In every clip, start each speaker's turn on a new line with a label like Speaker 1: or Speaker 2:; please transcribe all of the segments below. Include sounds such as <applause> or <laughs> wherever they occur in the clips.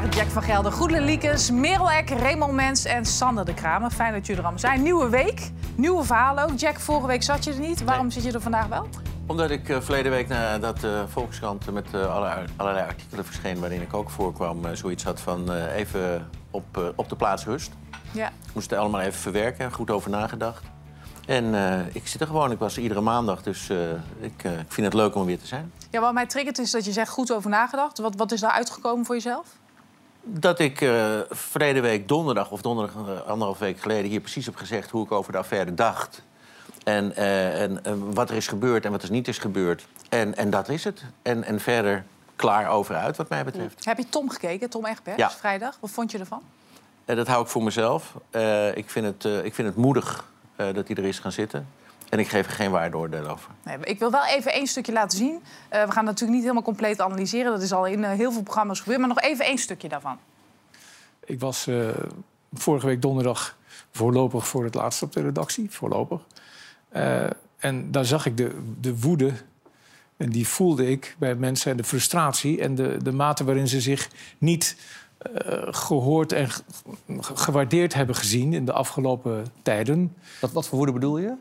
Speaker 1: waren Jack van Gelder, Goedele Liekes, Merel Eck, Raymond Mens en Sander de Kramer. Fijn dat jullie er allemaal zijn. Nieuwe week, nieuwe verhalen ook. Jack, vorige week zat je er niet. Waarom zit je er vandaag wel?
Speaker 2: Omdat ik uh, verleden week nadat de uh, Volkskrant met uh, allerlei, allerlei, artikelen verscheen... waarin ik ook voorkwam, zoiets had van even op, op de plaats rust.
Speaker 1: Ja.
Speaker 2: Ik moest het allemaal even verwerken, goed over nagedacht. En ik zit er gewoon, ik was er iedere maandag, dus ik, ik vind het leuk om weer te zijn.
Speaker 1: Ja, wat mij triggert is dat je zegt goed over nagedacht. Wat, wat is daar uitgekomen voor jezelf?
Speaker 2: Dat ik uh, verleden week donderdag of donderdag uh, anderhalf week geleden hier precies heb gezegd hoe ik over de affaire dacht. En, uh, en wat er is gebeurd en wat er niet is gebeurd. En, en dat is het. En, en verder klaar over uit, wat mij betreft.
Speaker 1: Heb je Tom gekeken, Tom Egbers,
Speaker 2: ja.
Speaker 1: vrijdag? Wat vond je ervan?
Speaker 2: dat hou ik voor mezelf. ik, vind het, ik vind het moedig dat hij er is gaan zitten. En ik geef er geen waardeoordeel over.
Speaker 1: Nee, ik wil wel even één stukje laten zien. Uh, we gaan het natuurlijk niet helemaal compleet analyseren. Dat is al in uh, heel veel programma's gebeurd. Maar nog even één stukje daarvan.
Speaker 3: Ik was uh, vorige week donderdag voorlopig voor het laatst op de redactie. Voorlopig. en daar zag ik de, de woede. En die voelde ik bij mensen. En de frustratie. En de, de mate waarin ze zich niet gehoord en gewaardeerd hebben gezien in de afgelopen tijden.
Speaker 4: Wat, wat voor woede bedoel je?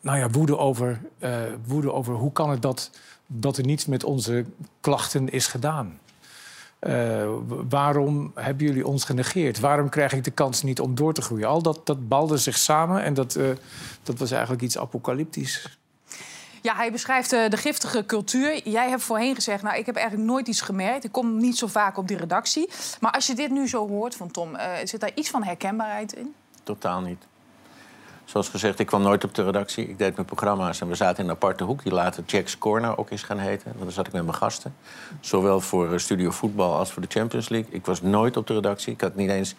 Speaker 3: Nou ja, woede over, uh, woede over hoe kan het dat, dat er niets met onze klachten is gedaan. Uh, waarom hebben jullie ons genegeerd? Waarom krijg ik de kans niet om door te groeien? Al dat, dat balde zich samen en dat, uh, dat was eigenlijk iets apocalyptisch.
Speaker 1: Ja, hij beschrijft uh, de giftige cultuur. Jij hebt voorheen gezegd, nou, ik heb eigenlijk nooit iets gemerkt. Ik kom niet zo vaak op die redactie. Maar als je dit nu zo hoort van Tom, zit daar iets van herkenbaarheid in?
Speaker 2: Totaal niet. Zoals gezegd, ik kwam nooit op de redactie. Ik deed mijn programma's en we zaten in een aparte hoek... die later Jack's Corner ook is gaan heten. Want dan zat ik met mijn gasten. Zowel voor Studio Voetbal als voor de Champions League. Ik was nooit op de redactie. Ik had niet eens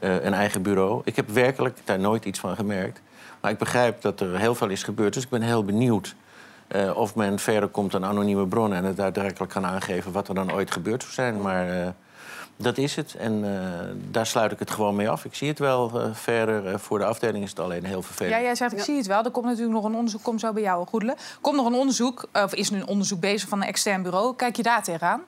Speaker 2: uh, een eigen bureau. Ik heb werkelijk daar nooit iets van gemerkt. Maar ik begrijp dat er heel veel is gebeurd. Dus ik ben heel benieuwd uh, of men verder komt aan anonieme bronnen... en het daadwerkelijk kan aangeven wat er dan ooit gebeurd zou zijn. Maar... dat is het. En uh, daar sluit ik het gewoon mee af. Ik zie het wel uh, verder. Uh, voor de afdeling is het alleen heel vervelend.
Speaker 1: Ja, jij zegt, ik ja. zie het wel. Er komt natuurlijk nog een onderzoek. Kom zo bij jou, Goedele. Komt nog een onderzoek, of is nu een onderzoek bezig van een extern bureau. Kijk je daar tegenaan?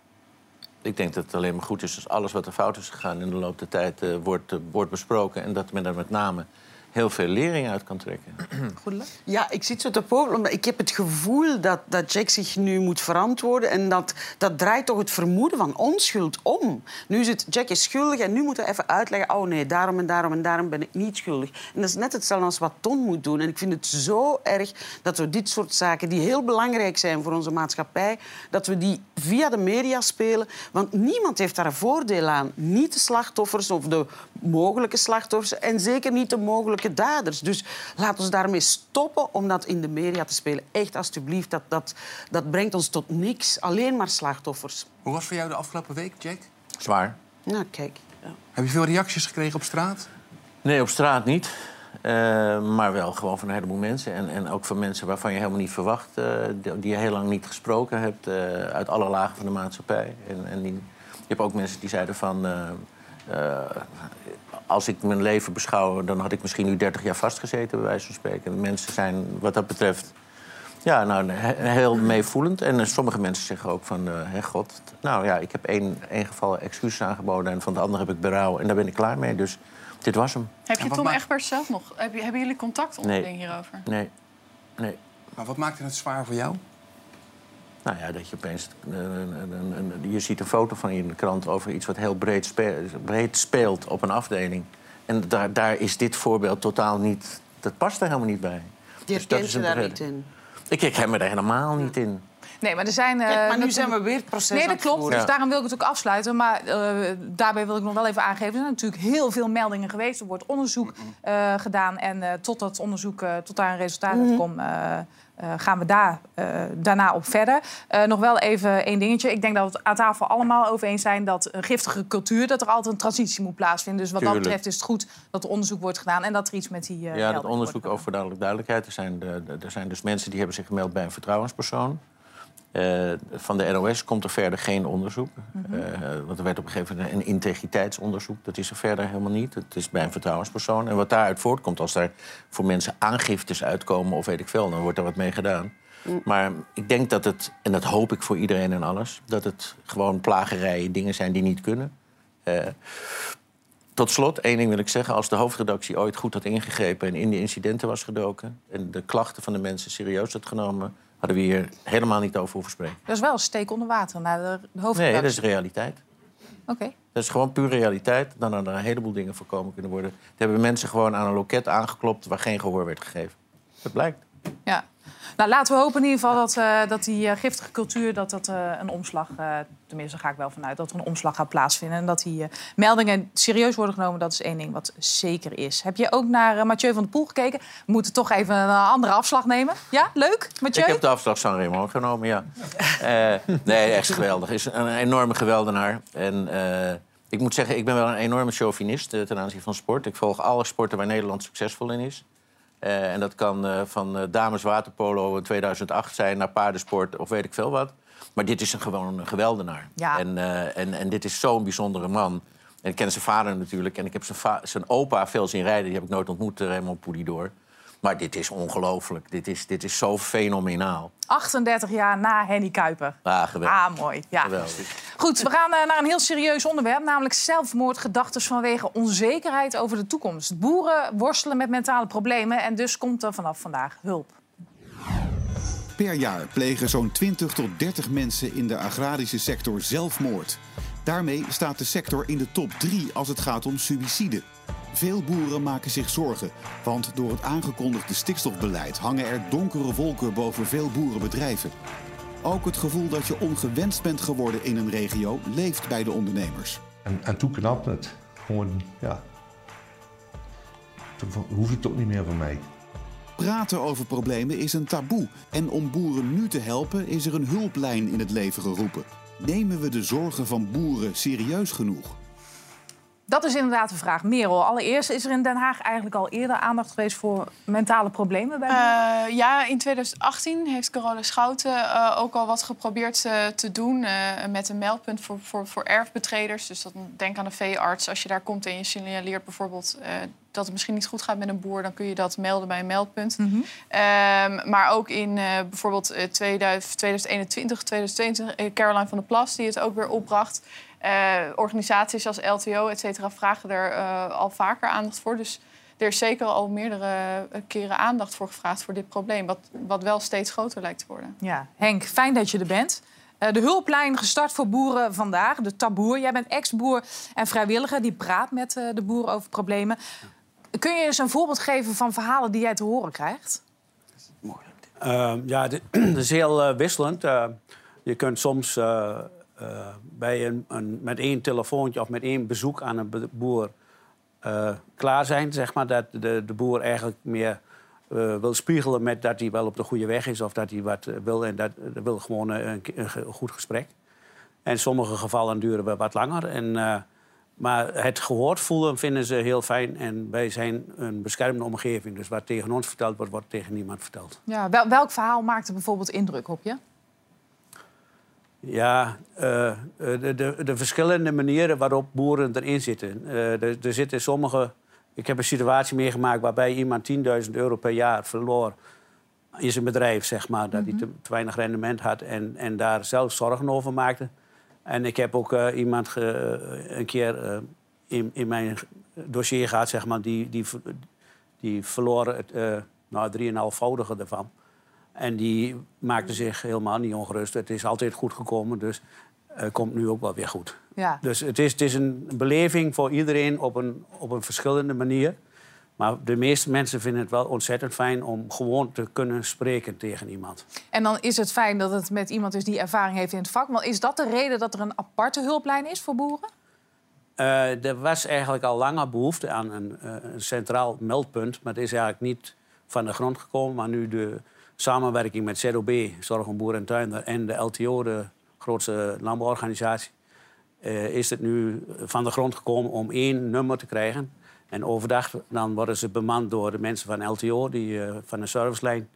Speaker 2: Ik denk dat het alleen maar goed is als alles wat er fout is gegaan... in de loop der tijd wordt, wordt besproken. En dat men er met name heel veel lering uit kan trekken.
Speaker 5: Ja, ik zit zo te popelen. Ik heb het gevoel dat, dat Jack zich nu moet verantwoorden. En dat, dat draait toch het vermoeden van onschuld om. Nu is het, Jack is schuldig en nu moet hij even uitleggen... oh nee, daarom en daarom en daarom ben ik niet schuldig. En dat is net hetzelfde als wat Ton moet doen. En ik vind het zo erg dat we dit soort zaken... die heel belangrijk zijn voor onze maatschappij... dat we die via de media spelen. Want niemand heeft daar een voordeel aan. Niet de slachtoffers of de mogelijke slachtoffers... en zeker niet de mogelijke daders. Dus laat ons daarmee stoppen om dat in de media te spelen. Echt, alstublieft, dat, dat, dat brengt ons tot niks. Alleen maar slachtoffers.
Speaker 4: Hoe was voor jou de afgelopen week, Jack?
Speaker 2: Zwaar.
Speaker 5: Nou, kijk. Ja.
Speaker 4: Heb je veel reacties gekregen op straat?
Speaker 2: Nee, op straat niet. Uh, maar wel gewoon van een heleboel mensen. En, en ook van mensen waarvan je helemaal niet verwacht... Uh, die, die je heel lang niet gesproken hebt... Uh, uit alle lagen van de maatschappij. En, en die, je hebt ook mensen die zeiden van als ik mijn leven beschouw, dan had ik misschien nu 30 jaar vastgezeten, bij wijze van spreken. Mensen zijn wat dat betreft ja, nou, heel meevoelend. En sommige mensen zeggen ook van, uh, hè, god, nou ja, ik heb één, één geval excuses aangeboden... en van de andere heb ik berouw en daar ben ik klaar mee. Dus dit was hem.
Speaker 1: Heb je Tom maakt... Egbers zelf nog? Heb je, hebben jullie contact onderling nee. hierover?
Speaker 2: Nee. nee.
Speaker 4: Maar wat maakte het zwaar voor jou?
Speaker 2: Nou ja, dat je opeens... Een, een, je ziet een foto van je in de krant over iets wat heel breed, spe breed speelt op een afdeling. En daar, daar is dit voorbeeld totaal niet... Dat past er helemaal niet bij.
Speaker 5: Je dus herkent je daar niet in?
Speaker 2: Ik herken me er helemaal niet in.
Speaker 1: Nee, maar er zijn... Uh,
Speaker 5: Kijk, maar nu zijn we weer het proces
Speaker 1: Nee, dat klopt. Dus daarom wil ik het ook afsluiten. Maar uh, daarbij wil ik nog wel even aangeven... er zijn natuurlijk heel veel meldingen geweest. Er wordt onderzoek uh, gedaan. En tot dat onderzoek, tot daar een resultaat mm -hmm. komt... Uh, gaan we daar, uh, daarna op verder. Uh, nog wel even één dingetje. Ik denk dat we het aan tafel allemaal over eens zijn... dat een giftige cultuur, dat er altijd een transitie moet plaatsvinden. Dus wat
Speaker 2: Tuurlijk.
Speaker 1: dat betreft is het goed dat er onderzoek wordt gedaan... en dat er iets met die
Speaker 2: Ja, dat onderzoek over duidelijk, duidelijkheid. Er zijn, de, de, er zijn dus mensen die hebben zich gemeld bij een vertrouwenspersoon... Uh, van de NOS komt er verder geen onderzoek. Mm -hmm. uh, want er werd op een gegeven moment een integriteitsonderzoek. Dat is er verder helemaal niet. Het is bij een vertrouwenspersoon. En wat daaruit voortkomt, als daar voor mensen aangiftes uitkomen... of weet ik veel, dan wordt er wat mee gedaan. Mm. Maar ik denk dat het, en dat hoop ik voor iedereen en alles... dat het gewoon plagerijen, dingen zijn die niet kunnen. Eh, tot slot, één ding wil ik zeggen. Als de hoofdredactie ooit goed had ingegrepen... en in de incidenten was gedoken... en de klachten van de mensen serieus had genomen... hadden we hier helemaal niet over hoeven spreken.
Speaker 1: Dat is wel een steek onder water naar de, de
Speaker 2: Nee,
Speaker 1: hoofdredactie.
Speaker 2: dat is realiteit.
Speaker 1: Oké.
Speaker 2: Dat is gewoon puur realiteit. Dan hadden er een heleboel dingen voorkomen kunnen worden. Er hebben mensen gewoon aan een loket aangeklopt... waar geen gehoor werd gegeven. Dat blijkt.
Speaker 1: Ja. Nou, laten we hopen in ieder geval dat, eh, dat die eh, giftige cultuur... dat dat eh, een omslag... tenminste, daar ga ik wel vanuit... dat er een omslag gaat plaatsvinden. En dat die meldingen serieus worden genomen. Dat is één ding wat zeker is. Heb je ook naar Mathieu van der Poel gekeken? We moeten toch even een andere afslag nemen. Ja, leuk, Mathieu?
Speaker 2: Ik heb de afslag San Remo genomen, ja. <laughs> Nee, echt geweldig. Is een enorme geweldenaar. En ik moet zeggen, ik ben wel een enorme chauvinist ten aanzien van sport. Ik volg alle sporten waar Nederland succesvol in is. Eh, en dat kan eh, van eh, dames waterpolo in 2008 zijn naar paardensport of weet ik veel wat. Maar dit is een, gewoon een geweldenaar.
Speaker 1: Ja.
Speaker 2: En, en, en dit is zo'n bijzondere man. En ik ken zijn vader natuurlijk. En ik heb zijn, zijn opa veel zien rijden. Die heb ik nooit ontmoet, Raymond Poulidor. Maar dit is ongelooflijk. Dit is, dit is zo fenomenaal.
Speaker 1: 38 jaar na Henny Kuiper.
Speaker 2: Ah, geweldig.
Speaker 1: Ah, mooi. Ja.
Speaker 2: Geweldig.
Speaker 1: Goed, we gaan eh, naar een heel serieus onderwerp, namelijk zelfmoordgedachten vanwege onzekerheid over de toekomst. Boeren worstelen met mentale problemen en dus komt er vanaf vandaag hulp.
Speaker 6: Per jaar plegen zo'n 20 tot 30 mensen in de agrarische sector zelfmoord. Daarmee staat de sector in de top 3 als het gaat om suïcide. Veel boeren maken zich zorgen, want door het aangekondigde stikstofbeleid hangen er donkere wolken boven veel boerenbedrijven. Ook het gevoel dat je ongewenst bent geworden in een regio leeft bij de ondernemers.
Speaker 7: En, en toen knapte het. Gewoon, ja. Toen hoeft het ook niet meer van mij.
Speaker 6: Praten over problemen is een taboe. En om boeren nu te helpen is er een hulplijn in het leven geroepen. Nemen we de zorgen van boeren serieus genoeg?
Speaker 1: Dat is inderdaad de vraag. Merel, allereerst is er in Den Haag eigenlijk al eerder aandacht geweest voor mentale problemen bij boeren?
Speaker 8: Eh, ja, in 2018 heeft Carola Schouten eh, ook al wat geprobeerd eh, te doen met een meldpunt voor, voor, voor erfbetreders. Dus dat, denk aan een veearts. Als je daar komt en je signaleert bijvoorbeeld dat het misschien niet goed gaat met een boer, dan kun je dat melden bij een meldpunt. Ehm, maar ook in eh, bijvoorbeeld eh, 2000, 2021, 2022, eh, Caroline van der Plas, die het ook weer opbracht. Eh, organisaties als LTO, et cetera, vragen er eh, al vaker aandacht voor. Dus er is zeker al meerdere eh, keren aandacht voor gevraagd voor dit probleem. Wat, wat wel steeds groter lijkt te worden.
Speaker 1: Ja, Henk, fijn dat je er bent. Eh, de hulplijn gestart voor boeren vandaag, de Taboer. Jij bent ex-boer en vrijwilliger die praat met eh, de boeren over problemen. Kun je eens een voorbeeld geven van verhalen die jij te horen krijgt?
Speaker 9: Ehm, ja, dit <clears throat> is heel wisselend. Eh, je kunt soms eh, bij een, met één telefoontje of met één bezoek aan een boer eh, klaar zijn. Zeg maar, dat de, de boer eigenlijk meer eh, wil spiegelen met dat hij wel op de goede weg is of dat hij wat wil. En dat, wil gewoon een, goed gesprek. En sommige gevallen duren we wat langer. En, maar het gehoord voelen vinden ze heel fijn. En wij zijn een beschermde omgeving. Dus wat tegen ons verteld wordt, wordt tegen niemand verteld.
Speaker 1: Ja, wel, welk verhaal maakte bijvoorbeeld indruk op je?
Speaker 9: Ja, eh, de, de, de verschillende manieren waarop boeren erin zitten. Eh, er, er zitten sommige... Ik heb een situatie meegemaakt waarbij iemand 10.000 euro per jaar verloor in zijn bedrijf, zeg maar. Dat hij te, te weinig rendement had en, en daar zelf zorgen over maakte. En ik heb ook eh, iemand ge- een keer eh, in, in mijn dossier gehad, zeg maar, die, die, die verloor het nou, drieënhalfvoudige ervan. En die maakte zich helemaal niet ongerust. Het is altijd goed gekomen, dus het komt nu ook wel weer goed.
Speaker 1: Ja.
Speaker 9: Dus het is, het is een beleving voor iedereen op een, op een verschillende manier. Maar de meeste mensen vinden het wel ontzettend fijn om gewoon te kunnen spreken tegen iemand.
Speaker 1: En dan is het fijn dat het met iemand is die ervaring heeft in het vak. Maar is dat de reden dat er een aparte hulplijn is voor boeren?
Speaker 9: Eh, er was eigenlijk al langer behoefte aan een, eh, een centraal meldpunt. Maar het is eigenlijk niet van de grond gekomen. Maar nu de samenwerking met ZOB, Zorg om Boer en Tuinder... en de LTO, de grootste landbouworganisatie... eh, is het nu van de grond gekomen om één nummer te krijgen. En overdag dan worden ze bemand door de mensen van LTO, die, eh, van de servicelijn.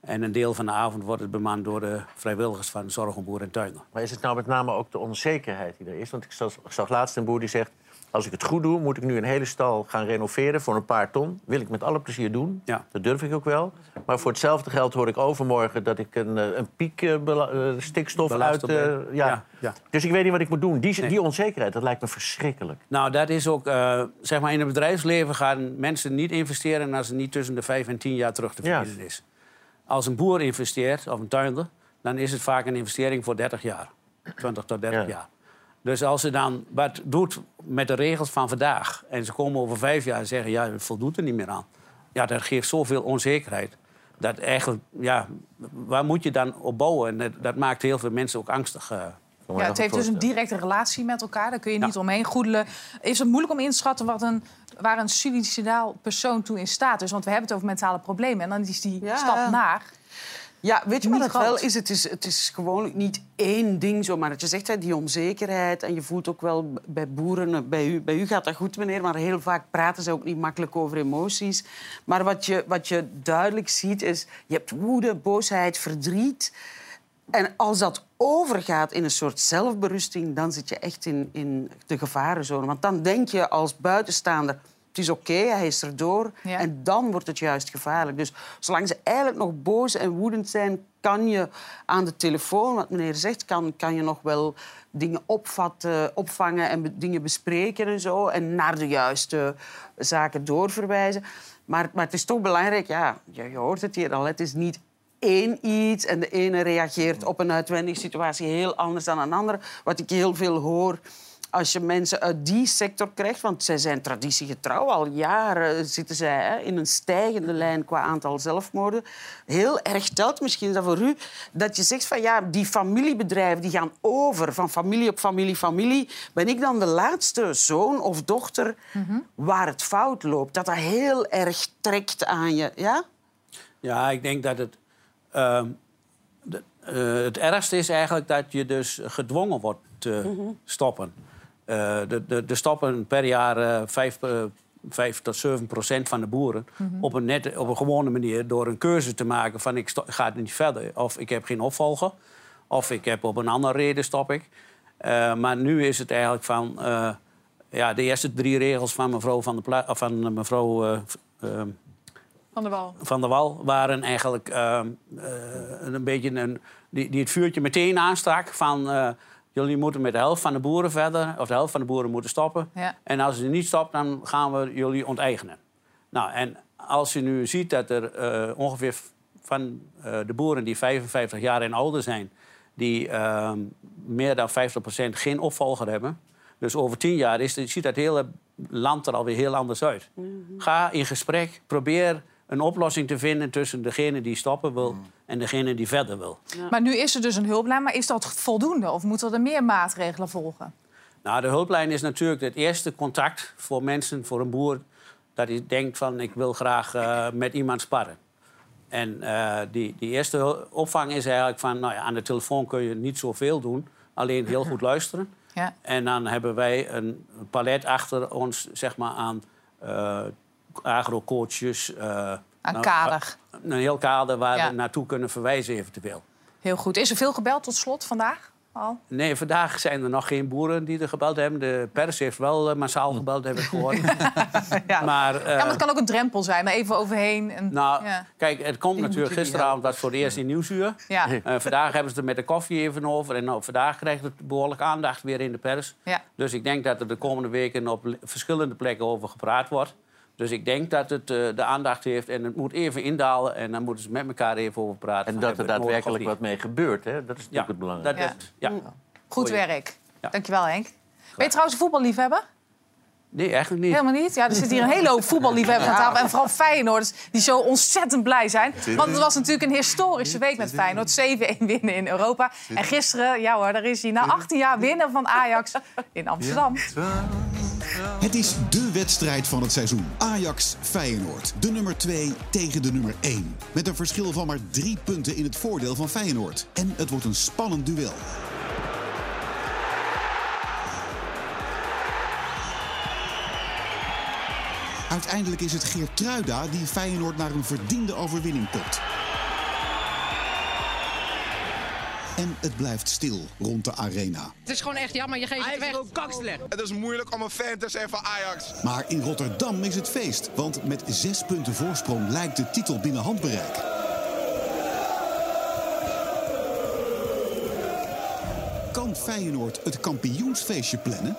Speaker 9: En een deel van de avond wordt het bemand door de vrijwilligers van Zorg om Boer en Tuinder.
Speaker 2: Maar is het nou met name ook de onzekerheid die er is? Want ik zag, ik zag laatst een boer die zegt... als ik het goed doe, moet ik nu een hele stal gaan renoveren voor een paar ton. Wil ik met alle plezier doen.
Speaker 9: Ja.
Speaker 2: Dat durf ik ook wel. Maar voor hetzelfde geld hoor ik overmorgen dat ik een, eh, een piek eh, eh, stikstof uit...
Speaker 9: ben.
Speaker 2: ja.
Speaker 9: Ja, ja.
Speaker 2: Dus ik weet niet wat ik moet doen. Die,
Speaker 9: Nee.
Speaker 2: die onzekerheid, dat lijkt me verschrikkelijk.
Speaker 9: Nou, dat is ook, zeg maar, in het bedrijfsleven gaan mensen niet investeren als het niet tussen de vijf en tien jaar terug te
Speaker 2: Ja.
Speaker 9: verdienen is. Als een boer investeert, of een tuinder, dan is het vaak een investering voor 30 jaar. 20 tot 30
Speaker 2: Ja.
Speaker 9: jaar. Dus als ze dan wat doet met de regels van vandaag... en ze komen over vijf jaar en zeggen, ja, het voldoet er niet meer aan... ja, dat geeft zoveel onzekerheid. Dat eigenlijk, ja, waar moet je dan op bouwen? En dat, dat maakt heel veel mensen ook angstig. eh.
Speaker 1: Ja, het heeft dus een directe relatie met elkaar. Daar kun je
Speaker 9: Ja.
Speaker 1: niet omheen goedelen. Is het moeilijk om in te schatten wat een, waar een suicidaal persoon toe in staat is? Want we hebben het over mentale problemen. En dan is die
Speaker 5: Ja.
Speaker 1: stap naar.
Speaker 5: Ja, weet je wat het wel is? Het, is? het is gewoon niet één ding zomaar. Dat je zegt, hè, die onzekerheid. En je voelt ook wel bij boeren... Bij u, bij u gaat dat goed, meneer. Maar heel vaak praten ze ook niet makkelijk over emoties. Maar wat je, wat je duidelijk ziet is... Je hebt woede, boosheid, verdriet. En als dat overgaat in een soort zelfberusting... dan zit je echt in, in de gevarenzone. Want dan denk je als buitenstaander... Het is oké, hij is erdoor.
Speaker 1: Ja.
Speaker 5: En dan wordt het juist gevaarlijk. Dus zolang ze eigenlijk nog boos en woedend zijn, kan je aan de telefoon, wat meneer zegt, kan, kan je nog wel dingen opvatten, opvangen en be- dingen bespreken en zo. En naar de juiste zaken doorverwijzen. Maar, maar het is toch belangrijk, ja, je, je hoort het hier al, het is niet één iets en de ene reageert op een uitwendige situatie heel anders dan een andere. Wat ik heel veel hoor als je mensen uit die sector krijgt, want zij zijn traditiegetrouw, al jaren zitten zij hè, in een stijgende lijn qua aantal zelfmoorden. Heel erg telt, misschien is dat voor u, dat je zegt van ja, die familiebedrijven die gaan over van familie op familie, familie. Ben ik dan de laatste zoon of dochter waar het fout loopt? Dat dat heel erg trekt aan je, ja?
Speaker 9: Ja, ik denk dat het... ehm, de- eh, het ergste is eigenlijk dat je dus gedwongen wordt te stoppen. Eh, de, de, de stoppen per jaar eh, vijf, eh, vijf tot zeven procent van de boeren... op, een nette, op een gewone manier door een keuze te maken van... ik ga niet verder, of ik heb geen opvolger... of ik heb op een andere reden stop ik. Maar nu is het eigenlijk van... ja, de eerste drie regels van mevrouw Van, de Pla- van mevrouw...
Speaker 8: Van de Wal.
Speaker 9: van der Wal waren eigenlijk een beetje een, die, die het vuurtje meteen aanstak van jullie moeten met de helft van de boeren verder of de helft van de boeren moeten stoppen
Speaker 1: Ja.
Speaker 9: en als ze niet stopt dan gaan we jullie onteigenen. Nou en als je nu ziet dat er eh, ongeveer van eh, de boeren die 55 jaar en ouder zijn die ehm, meer dan 50% geen opvolger hebben. Dus over tien jaar is, ziet dat hele land er alweer heel anders uit. Ga in gesprek, probeer een oplossing te vinden tussen degene die stoppen wil en degene die verder wil.
Speaker 1: Maar nu is er dus een hulplijn. Maar is dat voldoende? Of moeten er meer maatregelen volgen?
Speaker 9: Nou, de hulplijn is natuurlijk het eerste contact voor mensen, voor een boer, dat hij denkt van ik wil graag eh, met iemand sparren. En eh, die, die eerste opvang is eigenlijk van, nou ja, aan de telefoon kun je niet zoveel doen, alleen heel goed luisteren.
Speaker 1: Ja.
Speaker 9: En dan hebben wij een palet achter ons, zeg maar, aan eh agrocoaches. eh, nou,
Speaker 1: kader.
Speaker 9: Een heel kader waar
Speaker 1: Ja.
Speaker 9: we naartoe kunnen verwijzen eventueel.
Speaker 1: Heel goed. Is er veel gebeld tot slot vandaag? Al?
Speaker 9: Nee, vandaag zijn er nog geen boeren die er gebeld hebben. De pers heeft wel eh, massaal gebeld, heb ik gehoord. <laughs>
Speaker 1: Ja.
Speaker 9: Maar, eh,
Speaker 1: ja, maar het kan ook een drempel zijn. Er even overheen. En,
Speaker 9: nou,
Speaker 1: ja.
Speaker 9: kijk, het komt natuurlijk gisteravond was voor het eerst in Nieuwsuur.
Speaker 1: Ja.
Speaker 9: Eh, vandaag hebben ze het er met de koffie even over. En nou, vandaag krijgt het behoorlijk aandacht weer in de pers. Dus ik denk dat er de komende weken op le- verschillende plekken over gepraat wordt. Dus ik denk dat het eh, de aandacht heeft en het moet even indalen. En dan moeten ze met elkaar even over praten.
Speaker 2: En dat er daadwerkelijk wat mee gebeurt, hè? dat is natuurlijk het
Speaker 9: Ja,
Speaker 2: belangrijkste.
Speaker 9: dat, is- ja.
Speaker 1: Goed
Speaker 9: Goeie.
Speaker 1: werk.
Speaker 9: Ja.
Speaker 1: Dankjewel, Henk. Ben je trouwens een voetballiefhebber?
Speaker 9: Nee, eigenlijk niet.
Speaker 1: Helemaal niet. Ja, er zit hier een hele hoop voetballiefhebbers aan tafel. En vooral Feyenoorders die zo ontzettend blij zijn. Want het was natuurlijk een historische week met Feyenoord. 7-1 winnen in Europa. En gisteren, ja hoor, daar is hij na 18 jaar winnen van Ajax in Amsterdam.
Speaker 6: Het is dé wedstrijd van het seizoen. Ajax-Feyenoord. De nummer 2 tegen de nummer 1. Met een verschil van maar drie punten in het voordeel van Feyenoord. En het wordt een spannend duel. Uiteindelijk is het Geertruida die Feyenoord naar een verdiende overwinning popt. En het blijft stil rond de arena.
Speaker 10: Het is gewoon echt jammer, je geeft het weg.
Speaker 11: Het is moeilijk om een fan te zijn van Ajax.
Speaker 6: Maar in Rotterdam is het feest, want met zes punten voorsprong lijkt de titel binnen handbereik. Kan Feyenoord het kampioensfeestje plannen?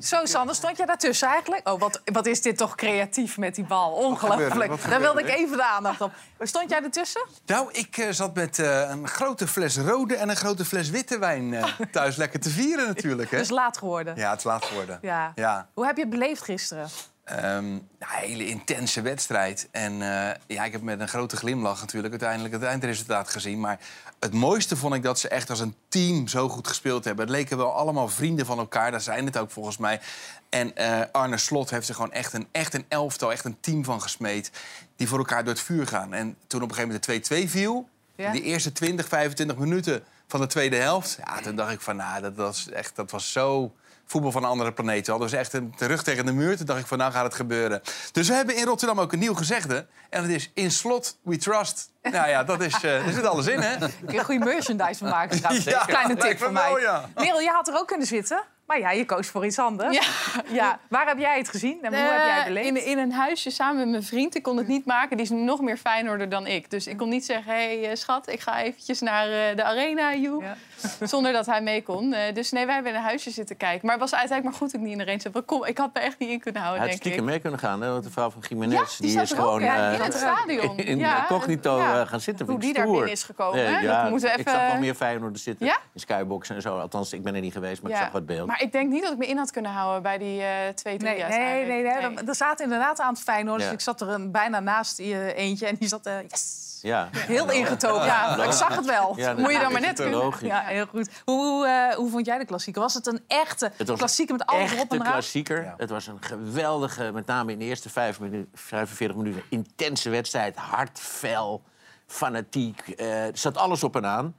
Speaker 1: Zo, Sander, stond jij daartussen eigenlijk? Oh, wat, wat is dit toch creatief met die bal. Ongelooflijk. Daar wilde ik even de aandacht op. Stond jij ertussen?
Speaker 4: Nou, ik eh, zat met eh, een grote fles rode en een grote fles witte wijn eh, <laughs> thuis lekker te vieren natuurlijk. Hè?
Speaker 1: Dus laat geworden.
Speaker 4: Ja, het is laat geworden.
Speaker 1: Ja.
Speaker 4: Ja.
Speaker 1: Hoe heb je het beleefd gisteren?
Speaker 4: Ehm, een hele intense wedstrijd. En eh, ja, ik heb met een grote glimlach natuurlijk uiteindelijk het eindresultaat gezien. Maar het mooiste vond ik dat ze echt als een team zo goed gespeeld hebben. Het leken wel allemaal vrienden van elkaar. Dat zijn het ook volgens mij. En eh, Arne Slot heeft er gewoon echt een, echt een elftal, echt een team van gesmeed. Die voor elkaar door het vuur gaan. En toen op een gegeven moment de 2-2 viel...
Speaker 1: Ja.
Speaker 4: die eerste 20, 25 minuten van de tweede helft... Ja, toen dacht ik van, nou, dat was, echt, dat was zo voetbal van een andere planeet. Hadden dus echt een, de rug tegen de muur. Toen dacht ik van, nou gaat het gebeuren. Dus we hebben in Rotterdam ook een nieuw gezegde. En dat is, in slot we trust. <laughs> Nou ja, dat is, eh er zit alles in, hè?
Speaker 1: Je een goede merchandise van maken? trouwens. <laughs>
Speaker 4: Ja,
Speaker 1: Kleine tip van mij.
Speaker 4: wel, ja.
Speaker 1: Merel, je had er ook kunnen zitten. Maar ja, je koos voor iets anders.
Speaker 8: Ja.
Speaker 1: Ja. Waar heb jij het gezien en hoe heb jij het
Speaker 8: Eh,
Speaker 1: beleefd?
Speaker 8: in, in een huisje samen met mijn vriend. Ik kon het niet maken. Die is nog meer Feyenoorder dan ik. Dus ik kon niet zeggen... hé hey, eh, schat, ik ga eventjes naar eh, de arena, joe. <laughs> Zonder dat hij mee kon. Eh, dus nee, wij hebben in een huisje zitten kijken. Maar het was uiteindelijk maar goed dat ik niet in de range zat. Want Kom, ik had me echt niet in kunnen
Speaker 2: Hij
Speaker 8: houden,
Speaker 2: had
Speaker 8: denk ik.
Speaker 2: stiekem mee kunnen gaan, hè? Want de vrouw van Jiménez
Speaker 8: Ja, die
Speaker 2: is
Speaker 8: ook,
Speaker 2: gewoon
Speaker 8: ja,
Speaker 2: eh,
Speaker 8: in het stadion.
Speaker 2: in
Speaker 8: Ja,
Speaker 2: cognito
Speaker 8: ja.
Speaker 2: eh, gaan zitten.
Speaker 8: Hoe die daar binnen is gekomen,
Speaker 2: Nee,
Speaker 8: hè? Dat
Speaker 2: ja,
Speaker 8: moeten we
Speaker 2: Ik zag wel meer Feyenoorders zitten
Speaker 8: Ja?
Speaker 2: in skyboxen en zo. Althans, ik ben er niet geweest, maar ik zag wat beeld.
Speaker 8: Maar ik denk niet dat ik me in had kunnen houden bij die eh twee, drie
Speaker 1: Nee,
Speaker 8: jaar
Speaker 1: nee, nee, nee. Er zaten inderdaad aan het Feyenoord. Dus
Speaker 2: Ja.
Speaker 1: ik zat er een, bijna naast eh, eentje en die zat eh, yes,
Speaker 2: Ja.
Speaker 1: heel ingetogen. Ja, ik zag het wel.
Speaker 2: Ja,
Speaker 8: Moet je dan maar net kunnen.
Speaker 2: logisch.
Speaker 1: Ja, heel goed. Hoe, hoe, eh, hoe vond jij de klassieker? Was het een echte
Speaker 2: Het was
Speaker 1: klassieker met alles erop en eraan?
Speaker 2: klassieker.
Speaker 4: Ja.
Speaker 2: Het was een geweldige, met name in de eerste vijf minu- 45 minuten, intense wedstrijd. Hard, fel, fanatiek. eh, er zat alles op en aan.